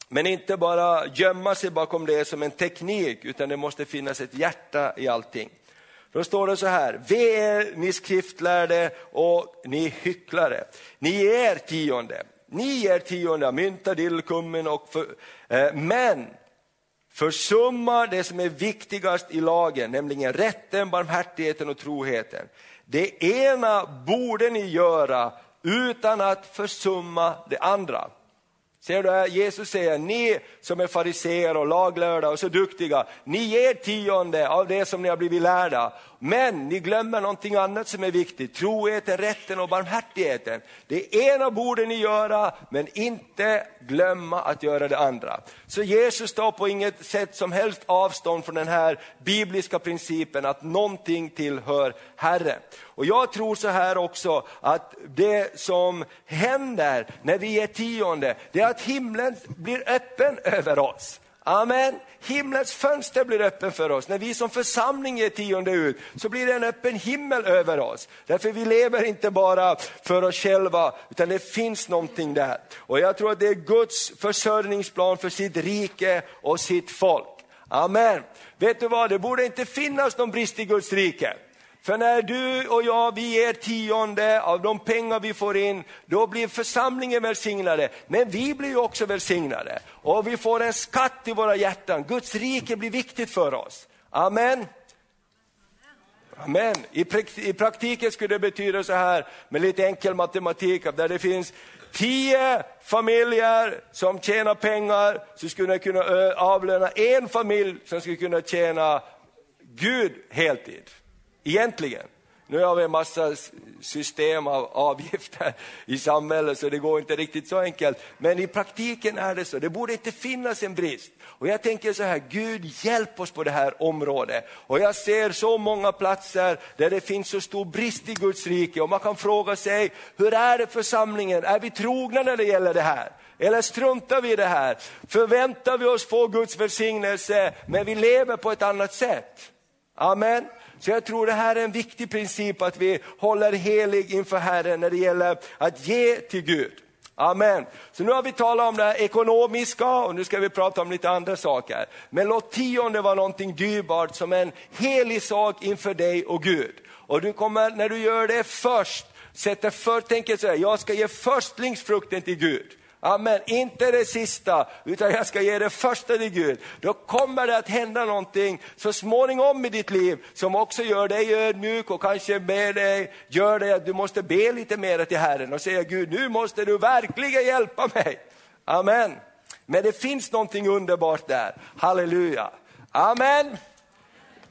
Men inte bara gömma sig bakom det som en teknik, utan det måste finnas ett hjärta i allting. Då står det så här, ve er ni skriftlärde och ni hycklare, ni ger tionde, ni ger tionde av mynta, dill, kummin och för, eh, men försumma det som är viktigast i lagen, nämligen rätten, barmhärtigheten och troheten. Det ena borde ni göra utan att försumma det andra. Ser du här? Jesus säger, ni som är fariseer och laglärda och så duktiga, ni ger tionde av det som ni har blivit lärda. Men ni glömmer någonting annat som är viktigt, troheten, rätten och barmhärtigheten. Det ena borde ni göra, men inte glömma att göra det andra. Så Jesus tar på inget sätt som helst avstånd från den här bibliska principen att någonting tillhör Herren. Och jag tror så här också att det som händer när vi är tionde, det är att himlen blir öppen över oss. Amen. Himlens fönster blir öppen för oss. När vi som församling ger tionde ut så blir det en öppen himmel över oss. Därför vi lever inte bara för oss själva utan det finns någonting där. Och jag tror att det är Guds försörjningsplan för sitt rike och sitt folk. Amen. Vet du vad, det borde inte finnas någon brist i Guds rike. För när du och jag, vi ger tionde av de pengar vi får in, då blir församlingen välsignade. Men vi blir också välsignade. Och vi får en skatt i våra hjärtan. Guds rike blir viktigt för oss. Amen. Amen. I praktiken skulle det betyda så här, med lite enkel matematik, där det finns tio familjer som tjänar pengar, så skulle jag kunna avlöna en familj som skulle kunna tjäna Gud heltid egentligen. Nu har vi en massa system av avgifter i samhället så det går inte riktigt så enkelt. Men i praktiken är det så, det borde inte finnas en brist. Och jag tänker så här, Gud hjälp oss på det här området. Och jag ser så många platser där det finns så stor brist i Guds rike och man kan fråga sig, hur är det församlingen? Är vi trogna när det gäller det här? Eller struntar vi i det här? Förväntar vi oss få Guds välsignelse men vi lever på ett annat sätt? Amen. Så jag tror det här är en viktig princip att vi håller helig inför Herren när det gäller att ge till Gud. Amen. Så nu har vi talat om det ekonomiska och nu ska vi prata om lite andra saker. Men låt tionde vara någonting dyrbart som en helig sak inför dig och Gud. Och du kommer, när du gör det först, sätter för, tänker så här, jag ska ge förstlingsfrukten till Gud. Amen, inte det sista, utan jag ska ge det första till Gud. Då kommer det att hända någonting så småningom i ditt liv som också gör dig ödmjuk och kanske med dig, gör dig att du måste be lite mer till Herren och säga Gud, nu måste du verkligen hjälpa mig. Amen. Men det finns någonting underbart där, halleluja. Amen.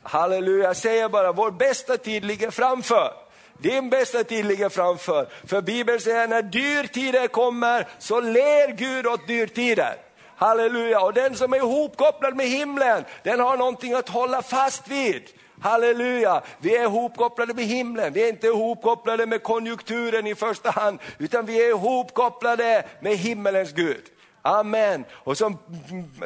Halleluja, jag säger bara, vår bästa tid ligger framför. Din bästa tid ligger framför. För Bibeln säger när dyrtider kommer så ler Gud åt dyrtider. Halleluja, och den som är ihopkopplad med himlen, den har någonting att hålla fast vid. Halleluja, vi är ihopkopplade med himlen, vi är inte ihopkopplade med konjunkturen i första hand, utan vi är ihopkopplade med himmelens Gud. Amen. Och som,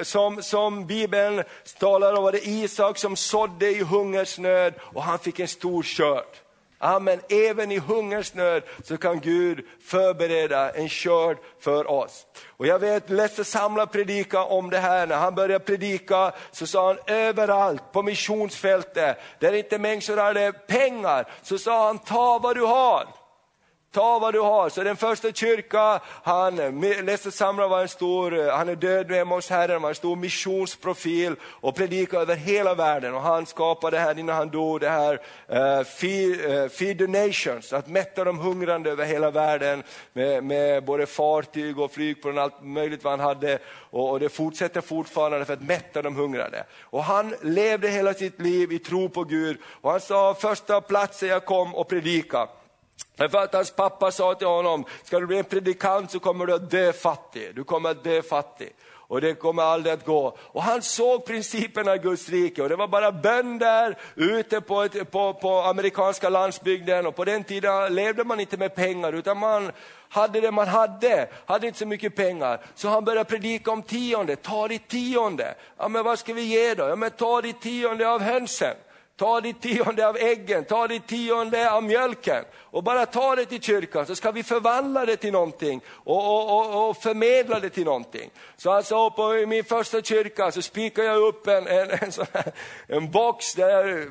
som, som Bibeln talar om var det Isak som sådde i hungersnöd och han fick en stor skörd. Amen. Även i hungersnöd så kan Gud förbereda en körd för oss. Och jag vet, Lesse Samla predika om det här, när han började predika så sa han överallt på missionsfältet, där inte människor hade pengar, så sa han ta vad du har. Ta vad du har. Så den första kyrkan, han, Lester Samra var en stor, eh, han är död nu hemma hos Herren, var en stor missionsprofil och predikade över hela världen. Och han skapade det här innan han dog, det här uh, feed, uh, feed, the Nations, att mätta de hungrande över hela världen med, med både fartyg och flygplan och allt möjligt vad han hade. Och, och det fortsätter fortfarande för att mätta de hungrande. Och han levde hela sitt liv i tro på Gud och han sa första platsen jag kom och predikade. Därför att hans pappa sa till honom, ska du bli en predikant så kommer du att dö fattig. Du kommer att dö fattig. Och det kommer aldrig att gå. Och han såg principerna i Guds rike och det var bara bönder ute på, ett, på, på amerikanska landsbygden och på den tiden levde man inte med pengar utan man hade det man hade, hade inte så mycket pengar. Så han började predika om tionde, ta ditt tionde. Ja men vad ska vi ge då? Ja men ta ditt tionde av hönsen. Ta ditt tionde av äggen, ta ditt tionde av mjölken och bara ta det till kyrkan så ska vi förvandla det till någonting och, och, och, och förmedla det till någonting. Så alltså på min första kyrka så spikade jag upp en, en, en, sån här, en box där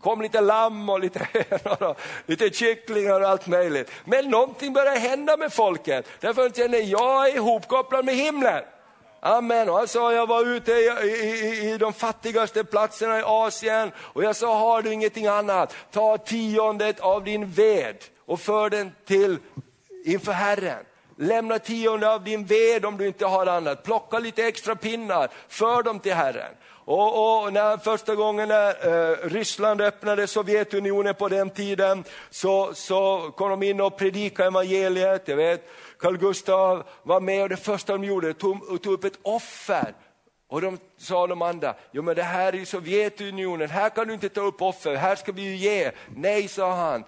kom lite lamm och lite [LAUGHS] och lite kycklingar och allt möjligt. Men någonting började hända med folket, därför att jag är ihopkopplad med himlen. Amen. Och han sa, jag var ute i, i, i de fattigaste platserna i Asien och jag sa, har du ingenting annat, ta tiondet av din ved och för den till inför Herren. Lämna tionde av din ved om du inte har annat. Plocka lite extra pinnar, för dem till Herren. Och, och, när första gången när eh, Ryssland öppnade Sovjetunionen på den tiden så, så kom de in och predikade evangeliet. Jag vet, Carl Gustav var med och det första de gjorde tog, tog upp ett offer. Och de sa de andra, jo men det här är Sovjetunionen, här kan du inte ta upp offer, här ska vi ju ge. Nej, sa han,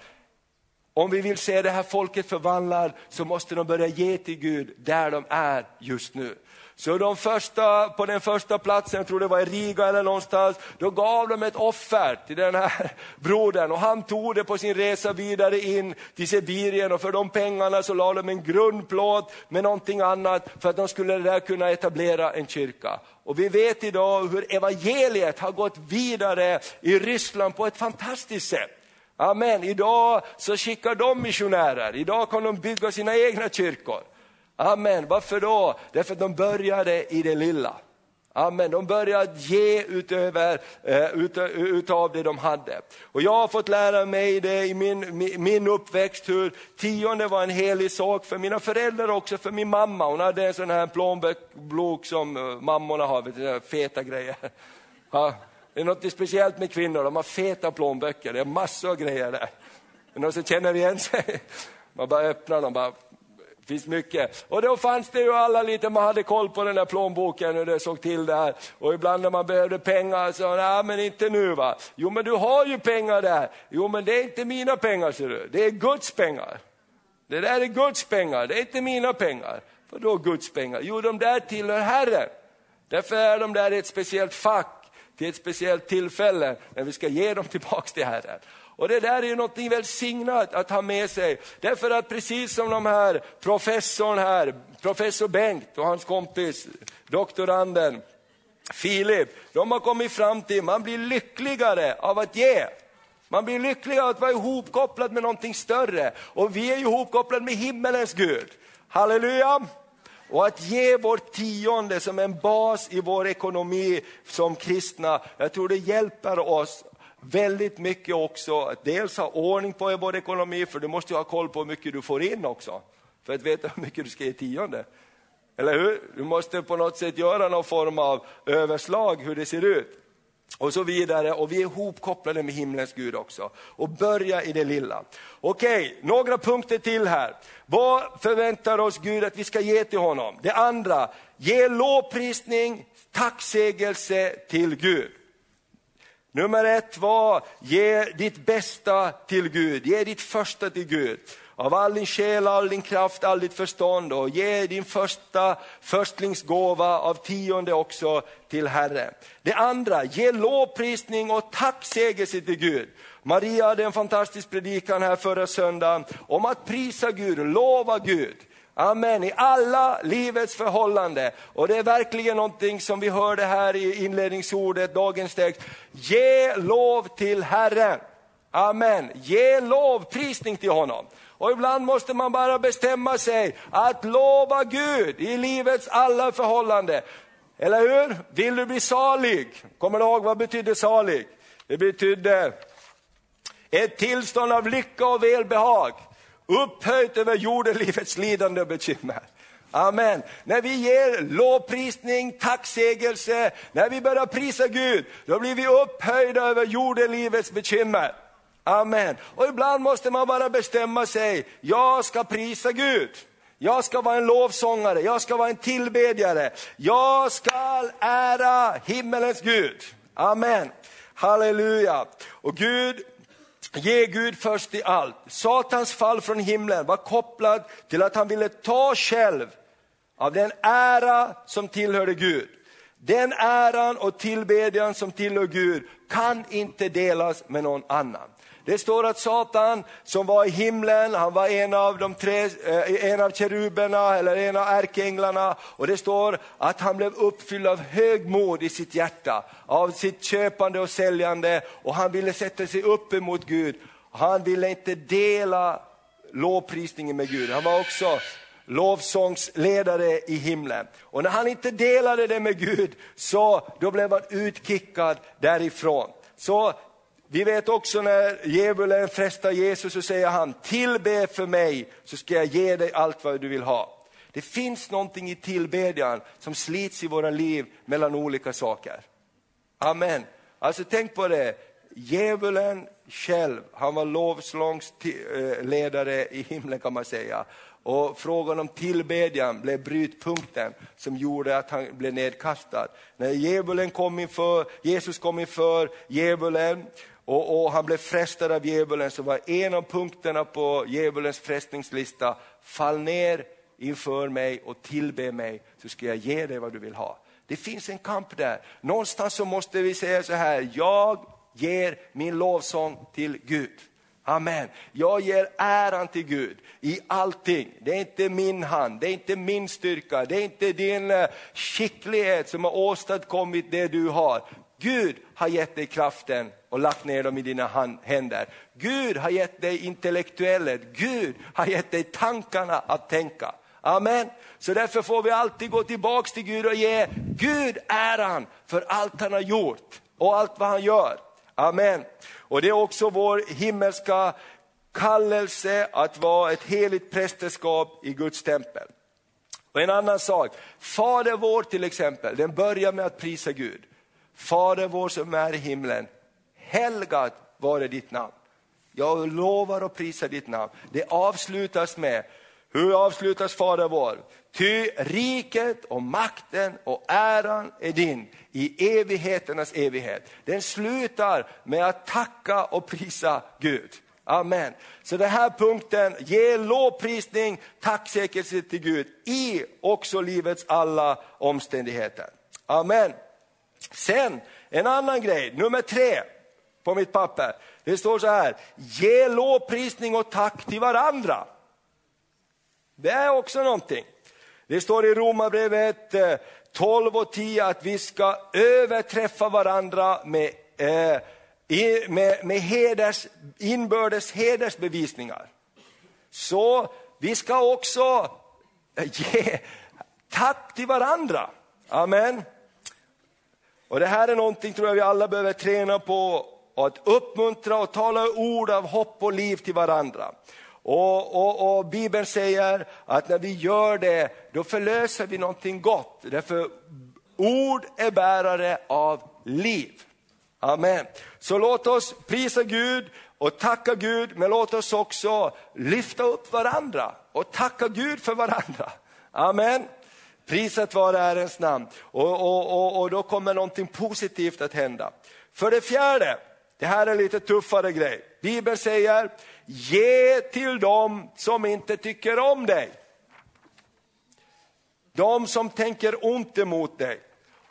om vi vill se det här folket förvandlat så måste de börja ge till Gud där de är just nu. Så de första, på den första platsen, jag tror det var i Riga eller någonstans, då gav de ett offer till den här [LAUGHS] brodern och han tog det på sin resa vidare in till Sibirien och för de pengarna så la de en grundplåt med någonting annat för att de skulle där kunna etablera en kyrka. Och vi vet idag hur evangeliet har gått vidare i Ryssland på ett fantastiskt sätt. Amen, idag så skickar de missionärer, idag kan de bygga sina egna kyrkor. Amen, varför då? Därför att de började i det lilla. Amen, de började ge utöver, uh, ut, utav det de hade. Och jag har fått lära mig det i min, min, uppväxt hur tionde var en helig sak för mina föräldrar också, för min mamma. Hon hade en sån här plånbok som eh, mammorna har, vet du, feta grejer. Ja, det är något speciellt med kvinnor, de har feta plånböcker, det är massor av grejer där. Men som känner igen sig, man bara öppnar dem, bara finns mycket. Och då fanns det ju alla lite, man hade koll på den där plånboken hur det såg till där. Och ibland när man behövde pengar så, nej men inte nu va. Jo men du har ju pengar där. Jo men det är inte mina pengar ser du, det är Guds pengar. Det där är Guds pengar, det är inte mina pengar. Vadå Guds pengar? Jo de där tillhör Herren. Därför är de där i ett speciellt fack, till ett speciellt tillfälle när vi ska ge dem tillbaks till Herren. Och det där är ju någonting välsignat att ha med sig. Därför att precis som de här professorn här, professor Bengt och hans kompis doktoranden Filip, de har kommit fram till, man blir lyckligare av att ge. Man blir lyckligare av att vara ihopkopplad med någonting större. Och vi är ihopkopplade med himmelens Gud. Halleluja! Och att ge vårt tionde som en bas i vår ekonomi som kristna, jag tror det hjälper oss väldigt mycket också att dels ha ordning på vår ekonomi, för du måste ju ha koll på hur mycket du får in också, för att veta [LAUGHS] hur mycket du ska ge tionde. Eller hur? Du måste på något sätt göra någon form av överslag hur det ser ut. Och så vidare, och vi är ihopkopplade med himlens Gud också. Och börja i det lilla. Okej, några punkter till här. Vad förväntar oss Gud att vi ska ge till honom? Det andra, ge lovprisning, tacksägelse till Gud. Nummer ett var, ge ditt bästa till Gud, ge ditt första till Gud. Av all din själ, all din kraft, all ditt förstånd och ge din första förstlingsgåva av tionde också till Herren. Det andra, ge lovprisning och tacksägelse till Gud. Maria hade en fantastisk predikan här förra söndagen om att prisa Gud, lova Gud. Amen, i alla livets förhållanden. Och det är verkligen någonting som vi hörde här i inledningsordet, dagens text. Ge lov till Herren. Amen, ge lovprisning till honom. Och ibland måste man bara bestämma sig att lova Gud i livets alla förhållanden. Eller hur? Vill du bli salig? Kommer du ihåg vad betyder salig? Det betyder ett tillstånd av lycka och välbehag, upphöjt över jordelivets lidande och bekymmer. Amen. När vi ger lovprisning, tacksägelse, när vi börjar prisa Gud, då blir vi upphöjda över jordelivets bekymmer. Amen. Och ibland måste man bara bestämma sig, jag ska prisa Gud. Jag ska vara en lovsångare, jag ska vara en tillbedjare. Jag ska ära himmelens Gud. Amen. Halleluja. Och Gud, ge Gud först i allt. Satans fall från himlen var kopplat till att han ville ta själv av den ära som tillhörde Gud. Den äran och tillbedjan som tillhör Gud kan inte delas med någon annan. Det står att Satan som var i himlen, han var en av, de tre, eh, en av keruberna eller en av ärkeänglarna. Och det står att han blev uppfylld av högmod i sitt hjärta, av sitt köpande och säljande. Och han ville sätta sig upp emot Gud. Han ville inte dela lovprisningen med Gud. Han var också lovsångsledare i himlen. Och när han inte delade det med Gud, så då blev han utkickad därifrån. Så vi vet också när djävulen frestar Jesus så säger han, tillbe för mig så ska jag ge dig allt vad du vill ha. Det finns någonting i tillbedjan som slits i våra liv mellan olika saker. Amen. Alltså tänk på det, djävulen själv, han var lovsångsledare eh, i himlen kan man säga. Och frågan om tillbedjan blev brytpunkten som gjorde att han blev nedkastad. När djävulen kom inför, Jesus kom inför djävulen och, och, han blev frestad av djävulen så var en av punkterna på djävulens frestningslista, fall ner inför mig och tillbe mig så ska jag ge dig vad du vill ha. Det finns en kamp där. Någonstans så måste vi säga så här, jag ger min lovsång till Gud. Amen. Jag ger äran till Gud i allting. Det är inte min hand, det är inte min styrka, det är inte din eh, skicklighet som har åstadkommit det du har. Gud har gett dig kraften och lagt ner dem i dina händer. Gud har gett dig intellektuellet, Gud har gett dig tankarna att tänka. Amen. Så därför får vi alltid gå tillbaks till Gud och ge Gud äran för allt han har gjort och allt vad han gör. Amen. Och det är också vår himmelska kallelse att vara ett heligt prästerskap i Guds tempel. Och en annan sak, Fader vår till exempel, den börjar med att prisa Gud. Fader vår som är i himlen, helgat vare ditt namn. Jag lovar och prisar ditt namn. Det avslutas med, hur avslutas Fader vår? Ty riket och makten och äran är din i evigheternas evighet. Den slutar med att tacka och prisa Gud. Amen. Så den här punkten, ge lovprisning, tacksägelse till Gud i också livets alla omständigheter. Amen. Sen en annan grej, nummer tre på mitt papper. Det står så här, ge lovprisning och tack till varandra. Det är också någonting. Det står i Romarbrevet eh, 12 och 10 att vi ska överträffa varandra med, eh, med, med heders, inbördes hedersbevisningar. Så vi ska också eh, ge tack till varandra. Amen. Och Det här är någonting tror jag vi alla behöver träna på, att uppmuntra och tala ord av hopp och liv till varandra. Och, och, och, Bibeln säger att när vi gör det, då förlöser vi någonting gott. Därför ord är bärare av liv. Amen. Så låt oss prisa Gud och tacka Gud, men låt oss också lyfta upp varandra och tacka Gud för varandra. Amen. Priset vare Herrens namn. Och, och, och, och då kommer någonting positivt att hända. För det fjärde, det här är lite tuffare grej. Bibeln säger, ge till dem som inte tycker om dig. De som tänker ont emot dig.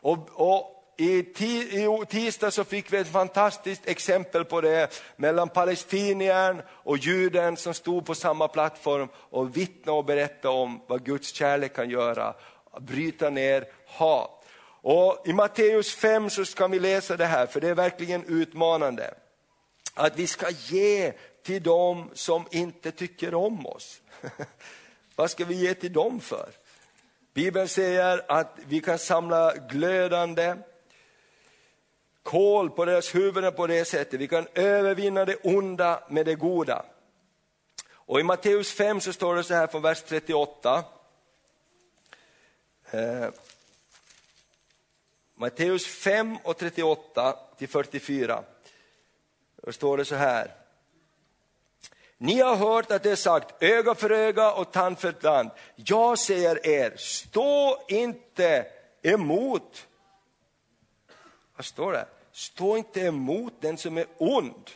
Och, och i, i tisdag så fick vi ett fantastiskt exempel på det mellan palestiniern och juden som stod på samma plattform och vittnade och berättade om vad Guds kärlek kan göra bryta ner hat. Och I Matteus 5 så ska vi läsa det här, för det är verkligen utmanande. Att vi ska ge till dem som inte tycker om oss. [LAUGHS] Vad ska vi ge till dem för? Bibeln säger att vi kan samla glödande kol på deras huvuden på det sättet. Vi kan övervinna det onda med det goda. Och i Matteus 5 så står det så här från vers 38. Eh, Matteus 5 och 38 till 44. Då står det så här. Ni har hört att det är sagt öga för öga och tand för tand. Jag säger er, stå inte emot. Vad står det? Stå inte emot den som är ond.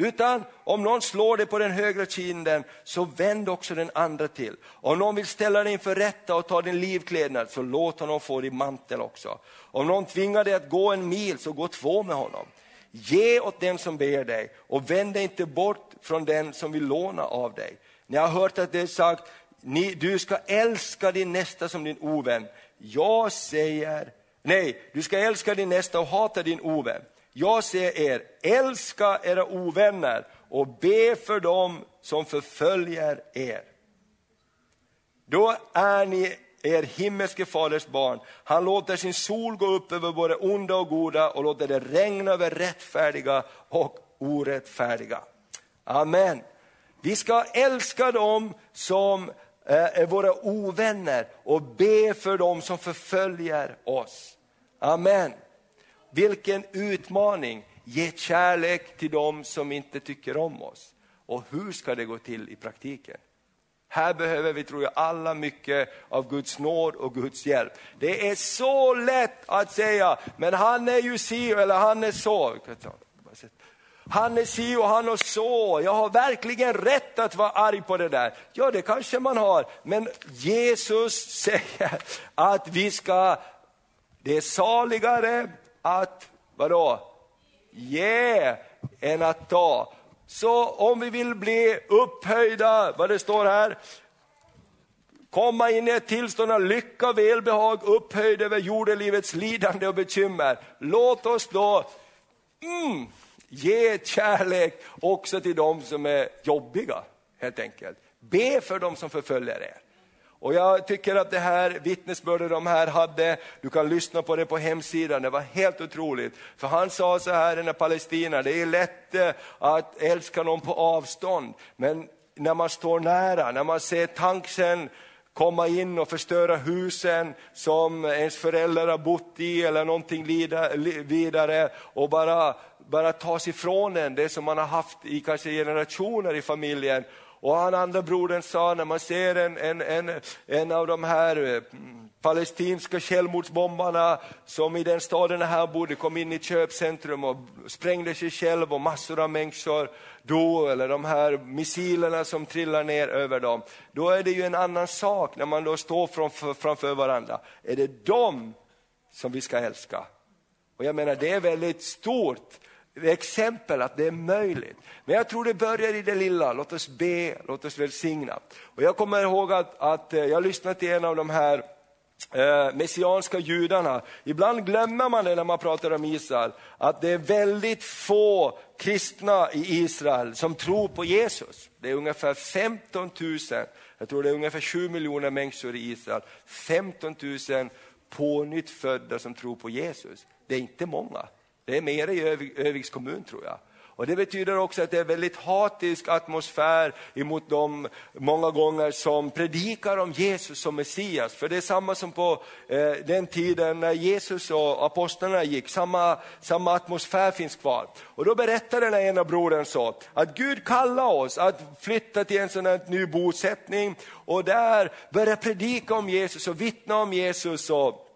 Utan om någon slår dig på den högra kinden, så vänd också den andra till. Om någon vill ställa dig inför rätta och ta din livklädnad, så låt honom få din mantel också. Om någon tvingar dig att gå en mil, så gå två med honom. Ge åt den som ber dig och vänd dig inte bort från den som vill låna av dig. Ni har hört att det är sagt, ni, du ska älska din nästa som din ovän. Jag säger, nej, du ska älska din nästa och hata din ovän. Jag säger er, älska era ovänner och be för dem som förföljer er. Då är ni er himmelske faders barn. Han låter sin sol gå upp över både onda och goda och låter det regna över rättfärdiga och orättfärdiga. Amen. Vi ska älska dem som eh, är våra ovänner och be för dem som förföljer oss. Amen. Vilken utmaning! Ge kärlek till dem som inte tycker om oss. Och hur ska det gå till i praktiken? Här behöver vi, tror jag, alla mycket av Guds nåd och Guds hjälp. Det är så lätt att säga, men han är ju si eller han är så. Han är si och han är så. Jag har verkligen rätt att vara arg på det där. Ja, det kanske man har. Men Jesus säger att vi ska, det är saligare att, vadå, ge än att ta. Så om vi vill bli upphöjda, vad det står här, komma in i ett tillstånd av lycka, välbehag, upphöjd över jordelivets lidande och bekymmer. Låt oss då mm, ge kärlek också till de som är jobbiga, helt enkelt. Be för de som förföljer er. Och jag tycker att det här vittnesbördet de här hade, du kan lyssna på det på hemsidan, det var helt otroligt. För han sa så här, den här Palestina, det är lätt eh, att älska någon på avstånd, men när man står nära, när man ser tanken komma in och förstöra husen som ens föräldrar har bott i eller någonting vidare och bara, bara tas ifrån en det som man har haft i kanske generationer i familjen och han andra brodern sa, när man ser en, en, en, en av de här eh, palestinska självmordsbombarna som i den staden här bodde kom in i köpcentrum och sprängde sig själv och massor av människor dog, eller de här missilerna som trillar ner över dem. Då är det ju en annan sak när man då står framför, framför varandra. Är det dem som vi ska älska? Och jag menar det är väldigt stort exempel att det är möjligt. Men jag tror det börjar i det lilla, låt oss be, låt oss välsigna. Och jag kommer ihåg att, att eh, jag lyssnade till en av de här eh, messianska judarna. Ibland glömmer man det när man pratar om Israel, att det är väldigt få kristna i Israel som tror på Jesus. Det är ungefär 15 000, jag tror det är ungefär 7 miljoner människor i Israel, 15 000 pånyttfödda som tror på Jesus. Det är inte många. Det är mer i Öviks kommun tror jag. Och Det betyder också att det är väldigt hatisk atmosfär emot dem många gånger som predikar om Jesus som Messias. För det är samma som på eh, den tiden när Jesus och apostlarna gick, samma, samma atmosfär finns kvar. Och då berättar den ena brodern så, att Gud kallar oss att flytta till en sån här ny bosättning och där börja predika om Jesus och vittna om Jesus. Och,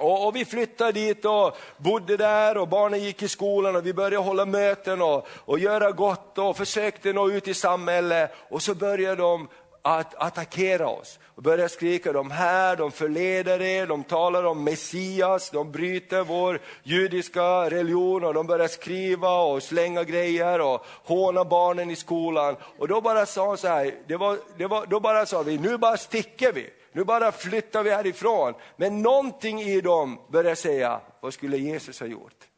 och, och, vi flyttade dit och bodde där och barnen gick i skolan och vi började hålla möten och, och göra gott och försökte nå ut i samhället. Och så började de att attackera oss och började skrika, de här, de förleder er, de talar om Messias, de bryter vår judiska religion och de börjar skriva och slänga grejer och håna barnen i skolan. Och då bara sa så här, det var, det var, då bara sa vi, nu bara sticker vi nu bara flyttar vi härifrån. Men någonting i dem börjar säga, vad skulle Jesus ha gjort?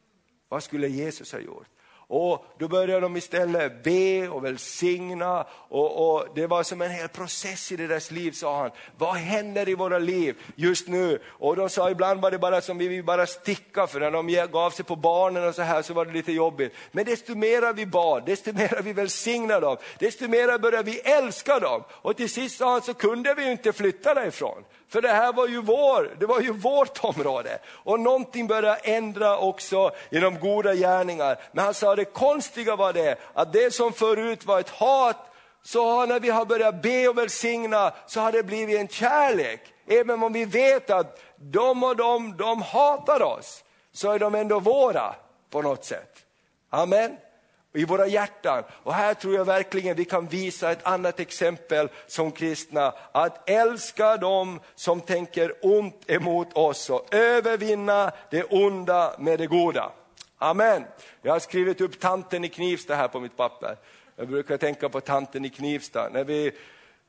Vad skulle Jesus ha gjort? Och då började de istället be och välsigna och, och, det var som en hel process i deras liv sa han. Vad händer i våra liv just nu? Och de sa ibland var det bara som vi vill bara sticka för när de gav sig på barnen och så här så var det lite jobbigt. Men desto mer vi bad, desto mer vi välsignade dem, desto mer började vi älska dem. Och till sist sa han så kunde vi ju inte flytta därifrån. För det här var ju vår, det var ju vårt område. Och någonting började ändra också genom goda gärningar. Men han sa det konstiga var det, att det som förut var ett hat, så när vi har börjat be och välsigna så har det blivit en kärlek. Även om vi vet att de och de, de hatar oss, så är de ändå våra på något sätt. Amen i våra hjärtan. Och här tror jag verkligen vi kan visa ett annat exempel som kristna, att älska dem som tänker ont emot oss och övervinna det onda med det goda. Amen. Jag har skrivit upp tanten i Knivsta här på mitt papper. Jag brukar tänka på tanten i Knivsta. När vi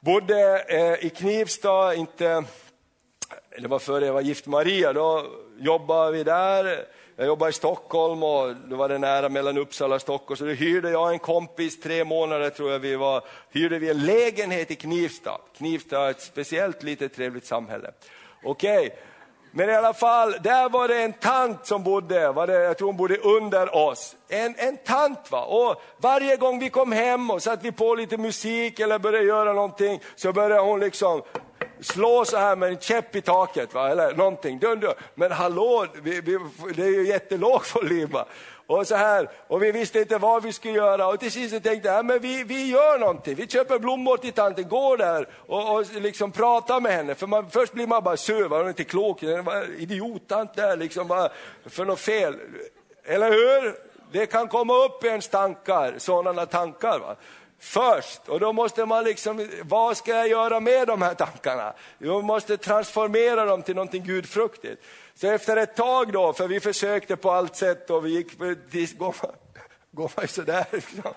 bodde eh, i Knivsta, inte, det var före jag var gift Maria, då jobbade vi där jag jobbade i Stockholm och då var det nära mellan Uppsala och Stockholm, så då hyrde jag en kompis, tre månader tror jag vi var, hyrde vi en lägenhet i Knivsta. Knivsta är ett speciellt litet trevligt samhälle. Okej, okay. men i alla fall, där var det en tant som bodde, var det, jag tror hon bodde under oss. En, en tant va, och varje gång vi kom hem och satte vi på lite musik eller började göra någonting, så började hon liksom slå så här med en käpp i taket, va? eller någonting. Men hallå, vi, vi, det är ju jättelåg volym. Va? Och, så här, och vi visste inte vad vi skulle göra och till sist tänkte jag, men vi, vi gör någonting. Vi köper blommor till tanten, går där och, och liksom pratar med henne. För man, först blir man bara sur, hon är inte klok? Idiottant där, liksom, va? för något fel. Eller hur? Det kan komma upp i ens tankar, sådana tankar. Va? Först. Och då måste man liksom, vad ska jag göra med de här tankarna? Jag måste transformera dem till någonting gudfruktigt. Så efter ett tag då, för vi försökte på allt sätt och vi gick, går man, går man sådär. Liksom.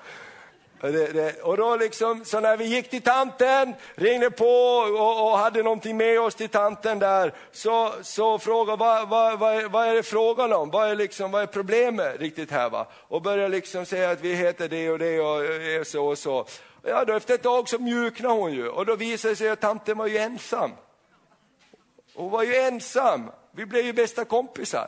Det, det, och då liksom, så när vi gick till tanten, ringde på och, och hade någonting med oss till tanten där, så, så frågade vad, vad, vad, vad är det frågan om? Vad är, liksom, vad är problemet riktigt här? Va? Och började liksom säga att vi heter det och det och är så och så. Ja, då efter ett tag så mjuknade hon ju och då visade det sig att tanten var ju ensam. Hon var ju ensam, vi blev ju bästa kompisar.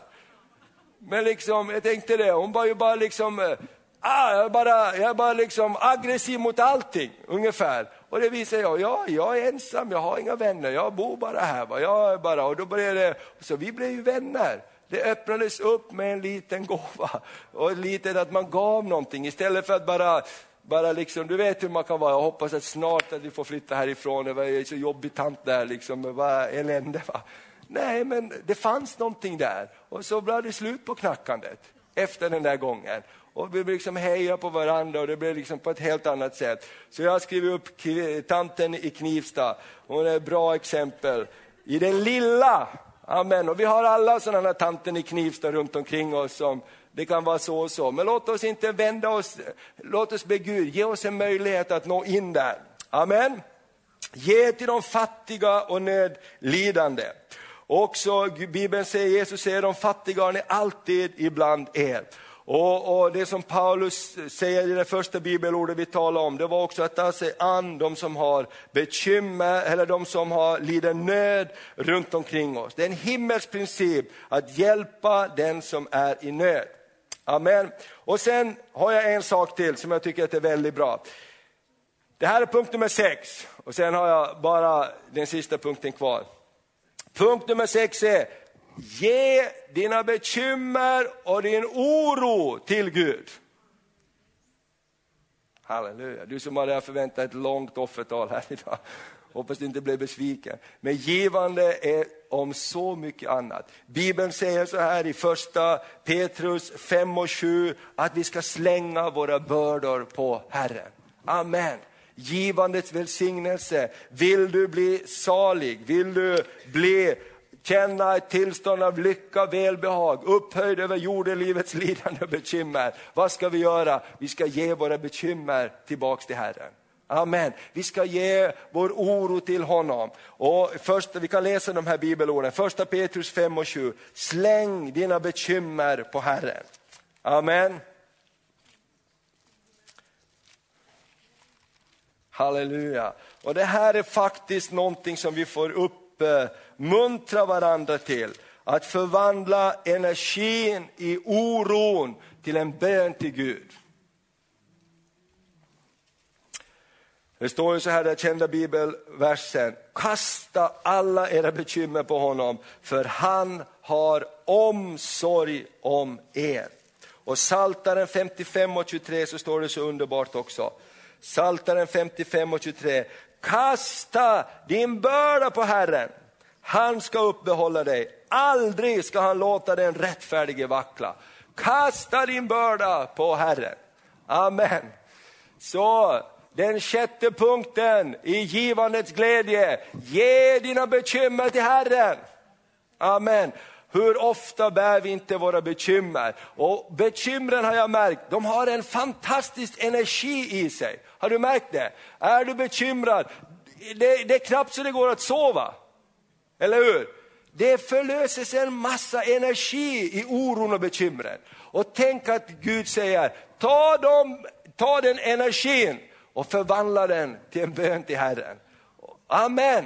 Men liksom, jag tänkte det, hon var ju bara liksom eh, ah, jag, är bara, jag är bara liksom aggressiv mot allting, ungefär. Och det visar jag, ja, jag är ensam, jag har inga vänner, jag bor bara här. Va? Jag är bara, och då blev det, så vi blev ju vänner. Det öppnades upp med en liten gåva, och lite att man gav någonting istället för att bara bara liksom, du vet hur man kan vara, jag hoppas att snart att vi får flytta härifrån, det var så jobbig tant där, liksom, vad elände. Va? Nej, men det fanns någonting där och så blev det slut på knackandet efter den där gången och vi liksom hejar på varandra och det blir liksom på ett helt annat sätt. Så jag har skrivit upp tanten i Knivsta, hon är ett bra exempel. I det lilla, amen. Och vi har alla sådana tanten i Knivsta runt omkring oss som det kan vara så och så. Men låt oss inte vända oss, låt oss be Gud, ge oss en möjlighet att nå in där. Amen. Ge till de fattiga och nödlidande. Också Bibeln säger, Jesus säger, de fattiga har ni alltid ibland er. Och, och, Det som Paulus säger i det första bibelordet vi talar om, det var också att ta sig an de som har bekymmer, eller de som har, lider nöd runt omkring oss. Det är en himmelsk princip att hjälpa den som är i nöd. Amen. Och sen har jag en sak till som jag tycker är väldigt bra. Det här är punkt nummer sex och sen har jag bara den sista punkten kvar. Punkt nummer sex är Ge dina bekymmer och din oro till Gud. Halleluja, du som hade förväntat ett långt offertal här idag. Hoppas du inte blev besviken. Men givande är om så mycket annat. Bibeln säger så här i första Petrus 5 och 7 att vi ska slänga våra bördor på Herren. Amen givandets välsignelse. Vill du bli salig? Vill du bli känna ett tillstånd av lycka och välbehag, upphöjd över jordelivets lidande och bekymmer. Vad ska vi göra? Vi ska ge våra bekymmer tillbaks till Herren. Amen. Vi ska ge vår oro till honom. Och först, vi kan läsa de här bibelorden, första Petrus 5 och 7. Släng dina bekymmer på Herren. Amen. Halleluja. Och det här är faktiskt någonting som vi får upp uppmuntra varandra till. Att förvandla energin i oron till en bön till Gud. Det står ju så här, den kända bibelversen, kasta alla era bekymmer på honom, för han har omsorg om er. Och Saltaren 55 och 23 så står det så underbart också. Saltaren 55 och 23. Kasta din börda på Herren, han ska uppehålla dig. Aldrig ska han låta den rättfärdige vackla. Kasta din börda på Herren. Amen. Så den sjätte punkten i givandets glädje, ge dina bekymmer till Herren. Amen. Hur ofta bär vi inte våra bekymmer? Och bekymren har jag märkt, de har en fantastisk energi i sig. Har du märkt det? Är du bekymrad, det, det är knappt så det går att sova. Eller hur? Det förlöses en massa energi i oron och bekymren. Och tänk att Gud säger, ta, dem, ta den energin och förvandla den till en bön till Herren. Amen.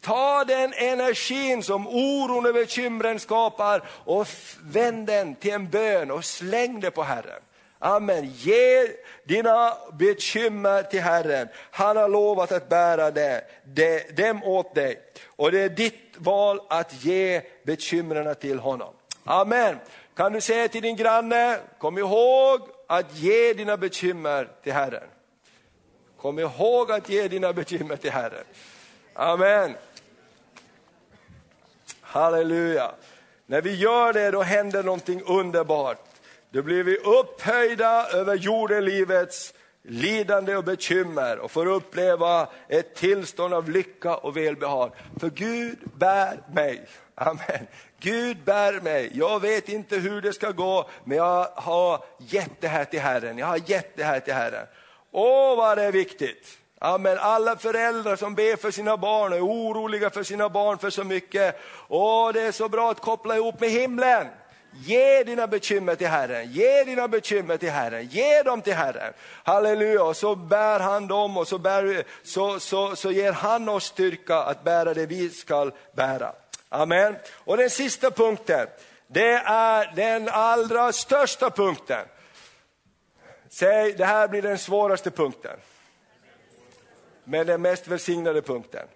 Ta den energin som oron och bekymren skapar och vänd den till en bön och släng det på Herren. Amen. Ge dina bekymmer till Herren. Han har lovat att bära det, det, dem åt dig. Och det är ditt val att ge bekymren till honom. Amen. Kan du säga till din granne, kom ihåg att ge dina bekymmer till Herren. Kom ihåg att ge dina bekymmer till Herren. Amen. Halleluja. När vi gör det då händer någonting underbart. Då blir vi upphöjda över jordelivets lidande och bekymmer och får uppleva ett tillstånd av lycka och välbehag. För Gud bär mig. Amen. Gud bär mig. Jag vet inte hur det ska gå, men jag har gett det här till Herren. Jag har gett det här till Herren. Åh, vad det är viktigt! Amen. Alla föräldrar som ber för sina barn och är oroliga för sina barn för så mycket. Åh, det är så bra att koppla ihop med himlen. Ge dina bekymmer till Herren, ge dina bekymmer till Herren, ge dem till Herren. Halleluja, och så bär han dem och så, bär, så, så, så ger han oss styrka att bära det vi ska bära. Amen. Och den sista punkten, det är den allra största punkten. Säg, det här blir den svåraste punkten. Men den mest välsignade punkten.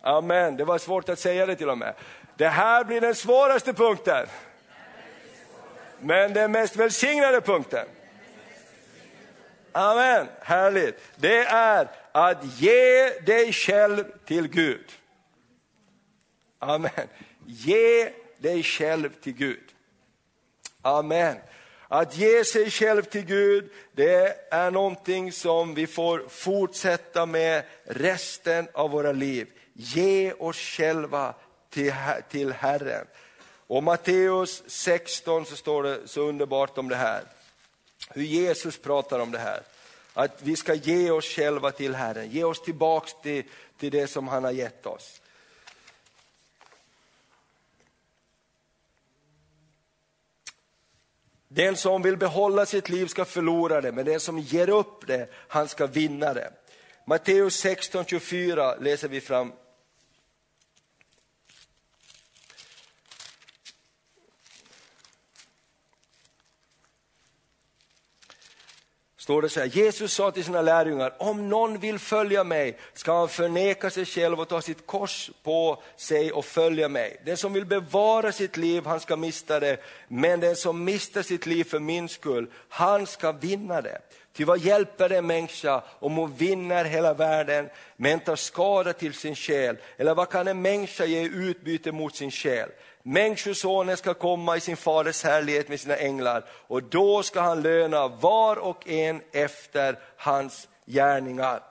Amen, det var svårt att säga det till och med. Det här blir den svåraste punkten. Men den mest välsignade punkten. Amen, härligt. Det är att ge dig själv till Gud. Amen. Ge dig själv till Gud. Amen. Att ge sig själv till Gud, det är någonting som vi får fortsätta med resten av våra liv. Ge oss själva till, till Herren. Och Matteus 16 så står det så underbart om det här. Hur Jesus pratar om det här. Att vi ska ge oss själva till Herren, ge oss tillbaks till, till det som han har gett oss. Den som vill behålla sitt liv ska förlora det, men den som ger upp det, han ska vinna det. Matteus 16.24 läser vi fram står det så här, Jesus sa till sina lärjungar, om någon vill följa mig ska han förneka sig själv och ta sitt kors på sig och följa mig. Den som vill bevara sitt liv, han ska mista det, men den som mister sitt liv för min skull, han ska vinna det. Ty vad hjälper det en människa om hon vinner hela världen men tar skada till sin själ? Eller vad kan en människa ge utbyte mot sin själ? Människosonen ska komma i sin faders härlighet med sina änglar och då ska han löna var och en efter hans gärningar.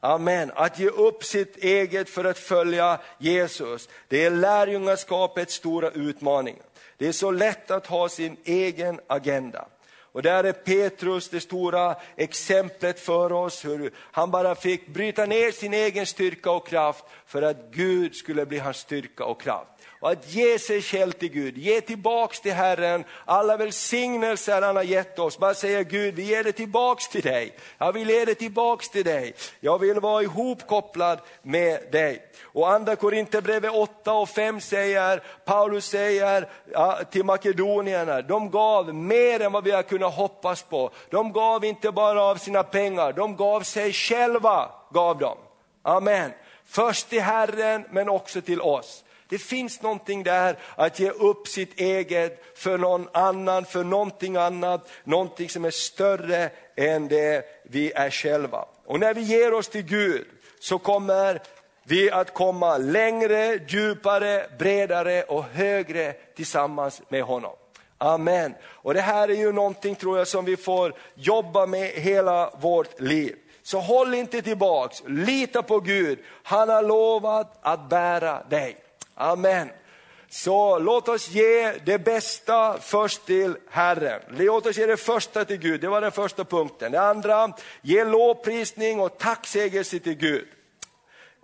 Amen. Att ge upp sitt eget för att följa Jesus, det är lärjungaskapets stora utmaning. Det är så lätt att ha sin egen agenda. Och där är Petrus det stora exemplet för oss, hur han bara fick bryta ner sin egen styrka och kraft för att Gud skulle bli hans styrka och kraft och att ge sig själv till Gud, ge tillbaks till Herren alla välsignelser han har gett oss. Bara säga Gud, vi ger det tillbaks till dig. Jag vill ge det tillbaks till dig. Jag vill vara ihopkopplad med dig. Och andra Korinthierbrevet 8 och 5 säger, Paulus säger ja, till makedonierna, de gav mer än vad vi har kunnat hoppas på. De gav inte bara av sina pengar, de gav sig själva. gav de. Amen. Först till Herren men också till oss. Det finns någonting där att ge upp sitt eget för någon annan, för någonting annat, någonting som är större än det vi är själva. Och när vi ger oss till Gud så kommer vi att komma längre, djupare, bredare och högre tillsammans med honom. Amen. Och det här är ju någonting tror jag som vi får jobba med hela vårt liv. Så håll inte tillbaks, lita på Gud. Han har lovat att bära dig. Amen. Så låt oss ge det bästa först till Herren. Låt oss ge det första till Gud, det var den första punkten. Det andra, ge lovprisning och tacksägelse till Gud.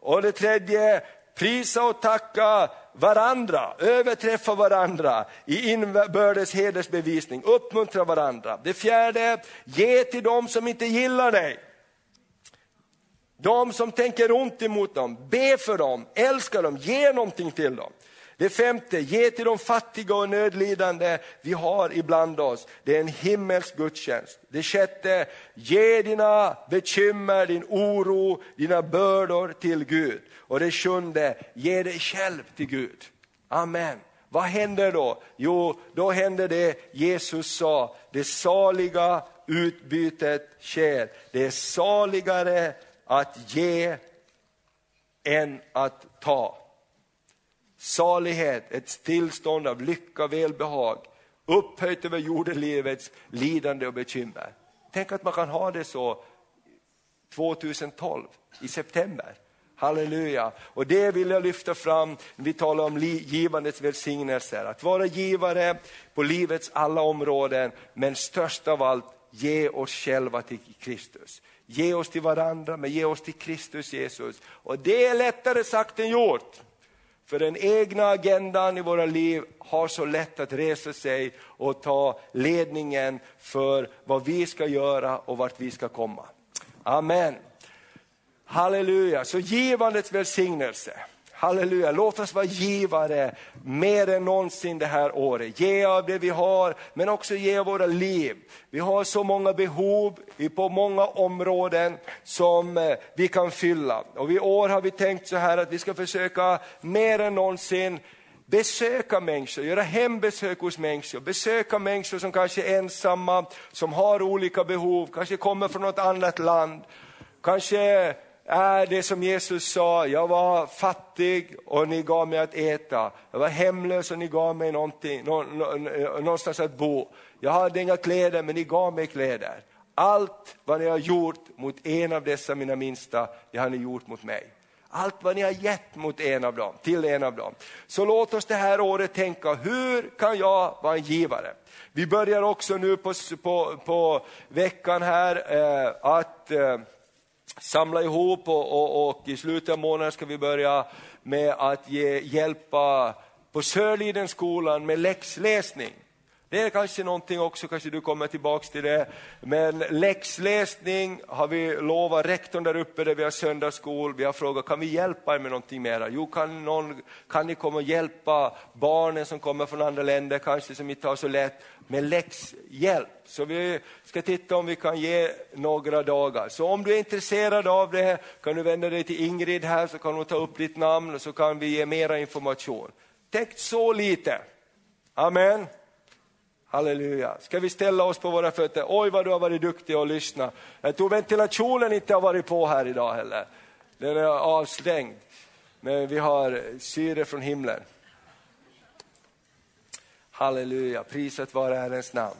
Och det tredje, prisa och tacka varandra, överträffa varandra i inbördes hedersbevisning, uppmuntra varandra. Det fjärde, ge till dem som inte gillar dig. De som tänker ont emot dem, be för dem, älska dem, ge någonting till dem. Det femte, ge till de fattiga och nödlidande vi har ibland oss. Det är en himmelsk gudstjänst. Det sjätte, ge dina bekymmer, din oro, dina bördor till Gud. Och det sjunde, ge dig själv till Gud. Amen. Vad händer då? Jo, då händer det Jesus sa, det saliga utbytet sker. Det är saligare att ge än att ta. Salighet, ett tillstånd av lycka och välbehag, upphöjt över jordelivets lidande och bekymmer. Tänk att man kan ha det så 2012 i september. Halleluja! Och det vill jag lyfta fram när vi talar om givandets välsignelser. Att vara givare på livets alla områden, men störst av allt, ge oss själva till Kristus. Ge oss till varandra, men ge oss till Kristus Jesus. Och det är lättare sagt än gjort. För den egna agendan i våra liv har så lätt att resa sig och ta ledningen för vad vi ska göra och vart vi ska komma. Amen. Halleluja, så givandets välsignelse. Halleluja, låt oss vara givare mer än någonsin det här året. Ge av det vi har, men också ge av våra liv. Vi har så många behov på många områden som eh, vi kan fylla. Och i år har vi tänkt så här att vi ska försöka mer än någonsin besöka människor, göra hembesök hos människor, besöka människor som kanske är ensamma, som har olika behov, kanske kommer från något annat land, kanske är det som Jesus sa, jag var fattig och ni gav mig att äta. Jag var hemlös och ni gav mig någonting, någonstans att bo. Jag hade inga kläder men ni gav mig kläder. Allt vad ni har gjort mot en av dessa mina minsta, det har ni gjort mot mig. Allt vad ni har gett mot en av dem, till en av dem. Så låt oss det här året tänka, hur kan jag vara en givare? Vi börjar också nu på, på, på veckan här eh, att eh, samla ihop och, och, och, i slutet av månaden ska vi börja med att ge, hjälpa på Sörlidenskolan med läxläsning. Det är kanske någonting också, kanske du kommer tillbaks till det. Men läxläsning har vi lovat rektorn där uppe där vi har söndagsskol. Vi har frågat, kan vi hjälpa er med någonting mera? Jo, kan, någon, kan ni komma och hjälpa barnen som kommer från andra länder, kanske som inte har så lätt, med läxhjälp? Så vi ska titta om vi kan ge några dagar. Så om du är intresserad av det kan du vända dig till Ingrid här så kan hon ta upp ditt namn och så kan vi ge mera information. Tänk så lite. Amen. Halleluja. Ska vi ställa oss på våra fötter? Oj vad du har varit duktig och lyssna. Jag tror ventilationen inte har varit på här idag heller. Den är avstängd. Men vi har syre från himlen. Halleluja, Priset vare Herrens namn.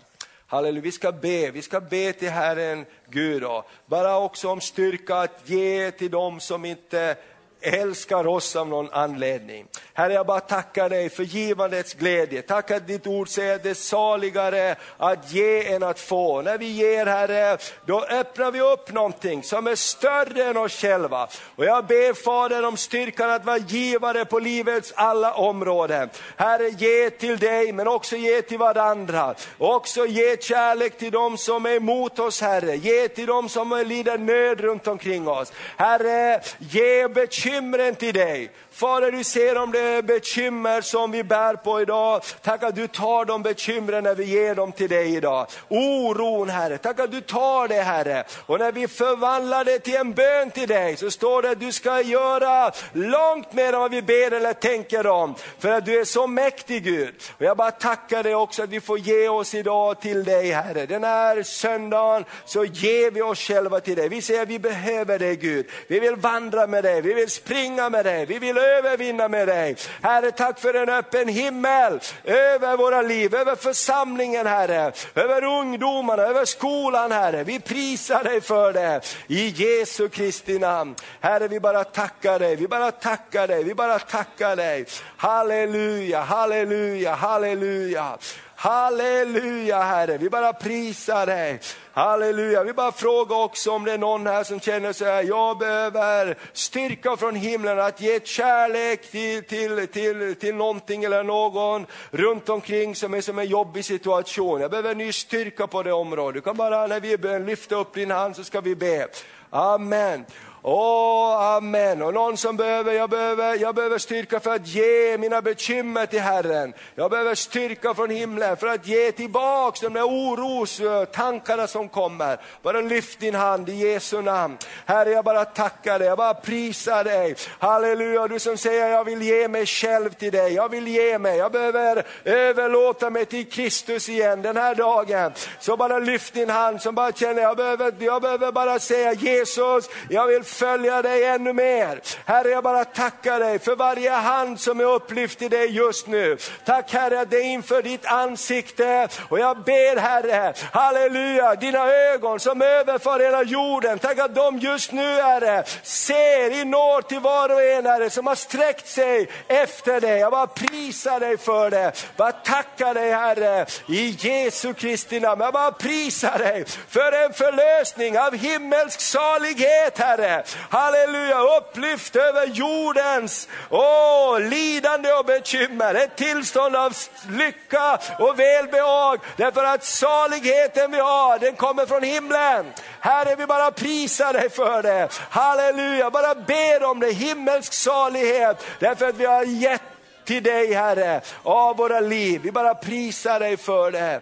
Halleluja, vi ska be, vi ska be till Herren Gud. Då. Bara också om styrka att ge till dem som inte älskar oss av någon anledning. Herre, jag bara tackar dig för givandets glädje. Tack att ditt ord säger att det är saligare att ge än att få. När vi ger Herre, då öppnar vi upp någonting som är större än oss själva. Och jag ber Fader om styrkan att vara givare på livets alla områden. Herre, ge till dig men också ge till varandra. Och också ge kärlek till dem som är emot oss Herre. Ge till dem som lider nöd runt omkring oss. Herre, ge bekymmer bekymren till dig. Fader, du ser om det är bekymmer som vi bär på idag. Tack att du tar de bekymren när vi ger dem till dig idag. Oron Herre, tack att du tar det Herre. Och när vi förvandlar det till en bön till dig så står det att du ska göra långt mer än vad vi ber eller tänker om. För att du är så mäktig Gud. Och jag bara tackar dig också att vi får ge oss idag till dig Herre. Den här söndagen så ger vi oss själva till dig. Vi säger att vi behöver dig Gud. Vi vill vandra med dig, vi vill springa med dig, vi vill övervinna med dig. Herre, tack för en öppen himmel över våra liv, över församlingen Herre, över ungdomarna, över skolan Herre. Vi prisar dig för det i Jesu Kristi namn. Herre, vi bara tackar dig, vi bara tackar dig, vi bara tackar dig. Halleluja, halleluja, halleluja. Halleluja Herre, vi bara prisar dig. Halleluja, vi bara frågar också om det är någon här som känner så här, jag behöver styrka från himlen att ge kärlek till, till, till, till någonting eller någon runt omkring som är som en jobbig situation. Jag behöver ny styrka på det området. Du kan bara när vi ber lyfta upp din hand så ska vi be. Amen. Åh, amen. Och någon som behöver jag, behöver, jag behöver styrka för att ge mina bekymmer till Herren. Jag behöver styrka från himlen för att ge tillbaks de där orostankarna eh, som kommer. Bara lyft din hand i Jesu namn. Herre, jag bara tackar dig, jag bara prisar dig. Halleluja, du som säger jag vill ge mig själv till dig. Jag vill ge mig, jag behöver överlåta mig till Kristus igen den här dagen. Så bara lyft din hand som bara känner, jag behöver, jag behöver bara säga Jesus, jag vill följa dig ännu mer. Herre, jag bara tackar dig för varje hand som är upplyft i dig just nu. Tack Herre att det är inför ditt ansikte och jag ber Herre, halleluja, dina ögon som överför hela jorden, tack att de just nu Herre ser i nåd till var och en Herre som har sträckt sig efter dig. Jag bara prisar dig för det, bara tackar dig Herre i Jesu Kristi namn. Jag bara prisar dig för en förlösning av himmelsk salighet Herre. Halleluja, upplyft över jordens oh, lidande och bekymmer. Ett tillstånd av lycka och välbehag. Därför att saligheten vi har, den kommer från himlen. Herre, vi bara prisar dig för det. Halleluja, bara ber om det, himmelsk salighet. Därför att vi har gett till dig Herre, av våra liv. Vi bara prisar dig för det.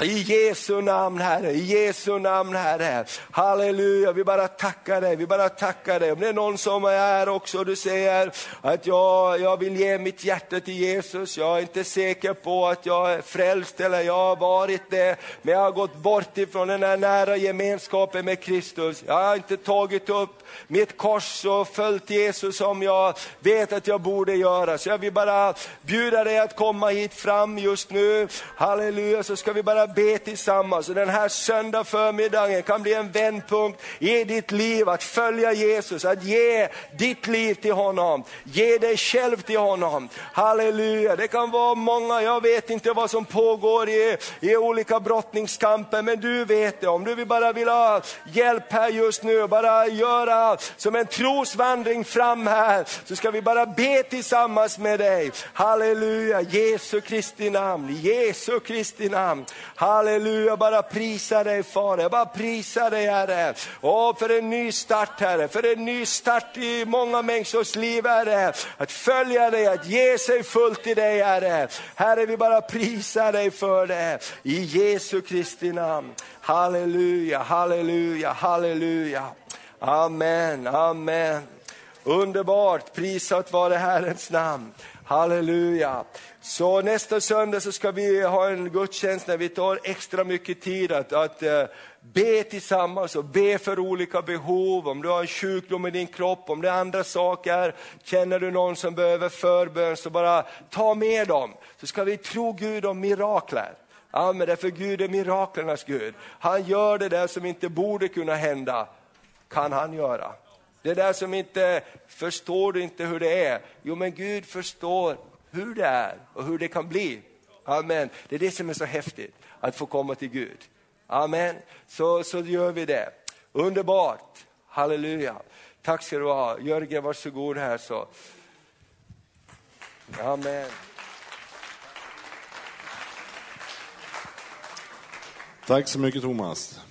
I Jesu namn Herre, i Jesu namn Herre. Halleluja, vi bara tackar dig, vi bara tackar dig. Om det är någon som är här också och du säger att jag, jag vill ge mitt hjärta till Jesus, jag är inte säker på att jag är frälst eller jag har varit det, men jag har gått bort ifrån den här nära gemenskapen med Kristus. Jag har inte tagit upp mitt kors och följt Jesus som jag vet att jag borde göra. Så jag vill bara bjuda dig att komma hit fram just nu. Halleluja, så ska vi bara be tillsammans. Och den här söndag förmiddagen kan bli en vändpunkt i ditt liv, att följa Jesus, att ge ditt liv till honom. Ge dig själv till honom. Halleluja, det kan vara många, jag vet inte vad som pågår i, i olika brottningskamper, men du vet det. Om du bara vill ha hjälp här just nu, bara göra som en trosvandring fram här, så ska vi bara be tillsammans med dig. Halleluja, Jesu Kristi namn, Jesu Kristi namn. Halleluja, bara prisa dig Fader, bara prisa dig Herre. Åh, för en ny start Herre, för en ny start i många människors liv Herre. Att följa dig, att ge sig fullt till dig Herre. Herre, vi bara prisar dig för det. I Jesu Kristi namn. Halleluja, halleluja, halleluja. Amen, amen. Underbart, prisat vare Herrens namn. Halleluja. Så nästa söndag så ska vi ha en gudstjänst när vi tar extra mycket tid att, att eh, be tillsammans och be för olika behov. Om du har en sjukdom i din kropp, om det är andra saker, känner du någon som behöver förbön så bara ta med dem. Så ska vi tro Gud om mirakler. Amen, därför Gud är miraklernas Gud. Han gör det där som inte borde kunna hända, kan han göra. Det där som inte förstår du inte hur det är. Jo, men Gud förstår hur det är och hur det kan bli. Amen. Det är det som är så häftigt, att få komma till Gud. Amen. Så, så gör vi det. Underbart. Halleluja. Tack ska du ha. Jörgen, varsågod här. så. Amen. Tack så mycket Thomas.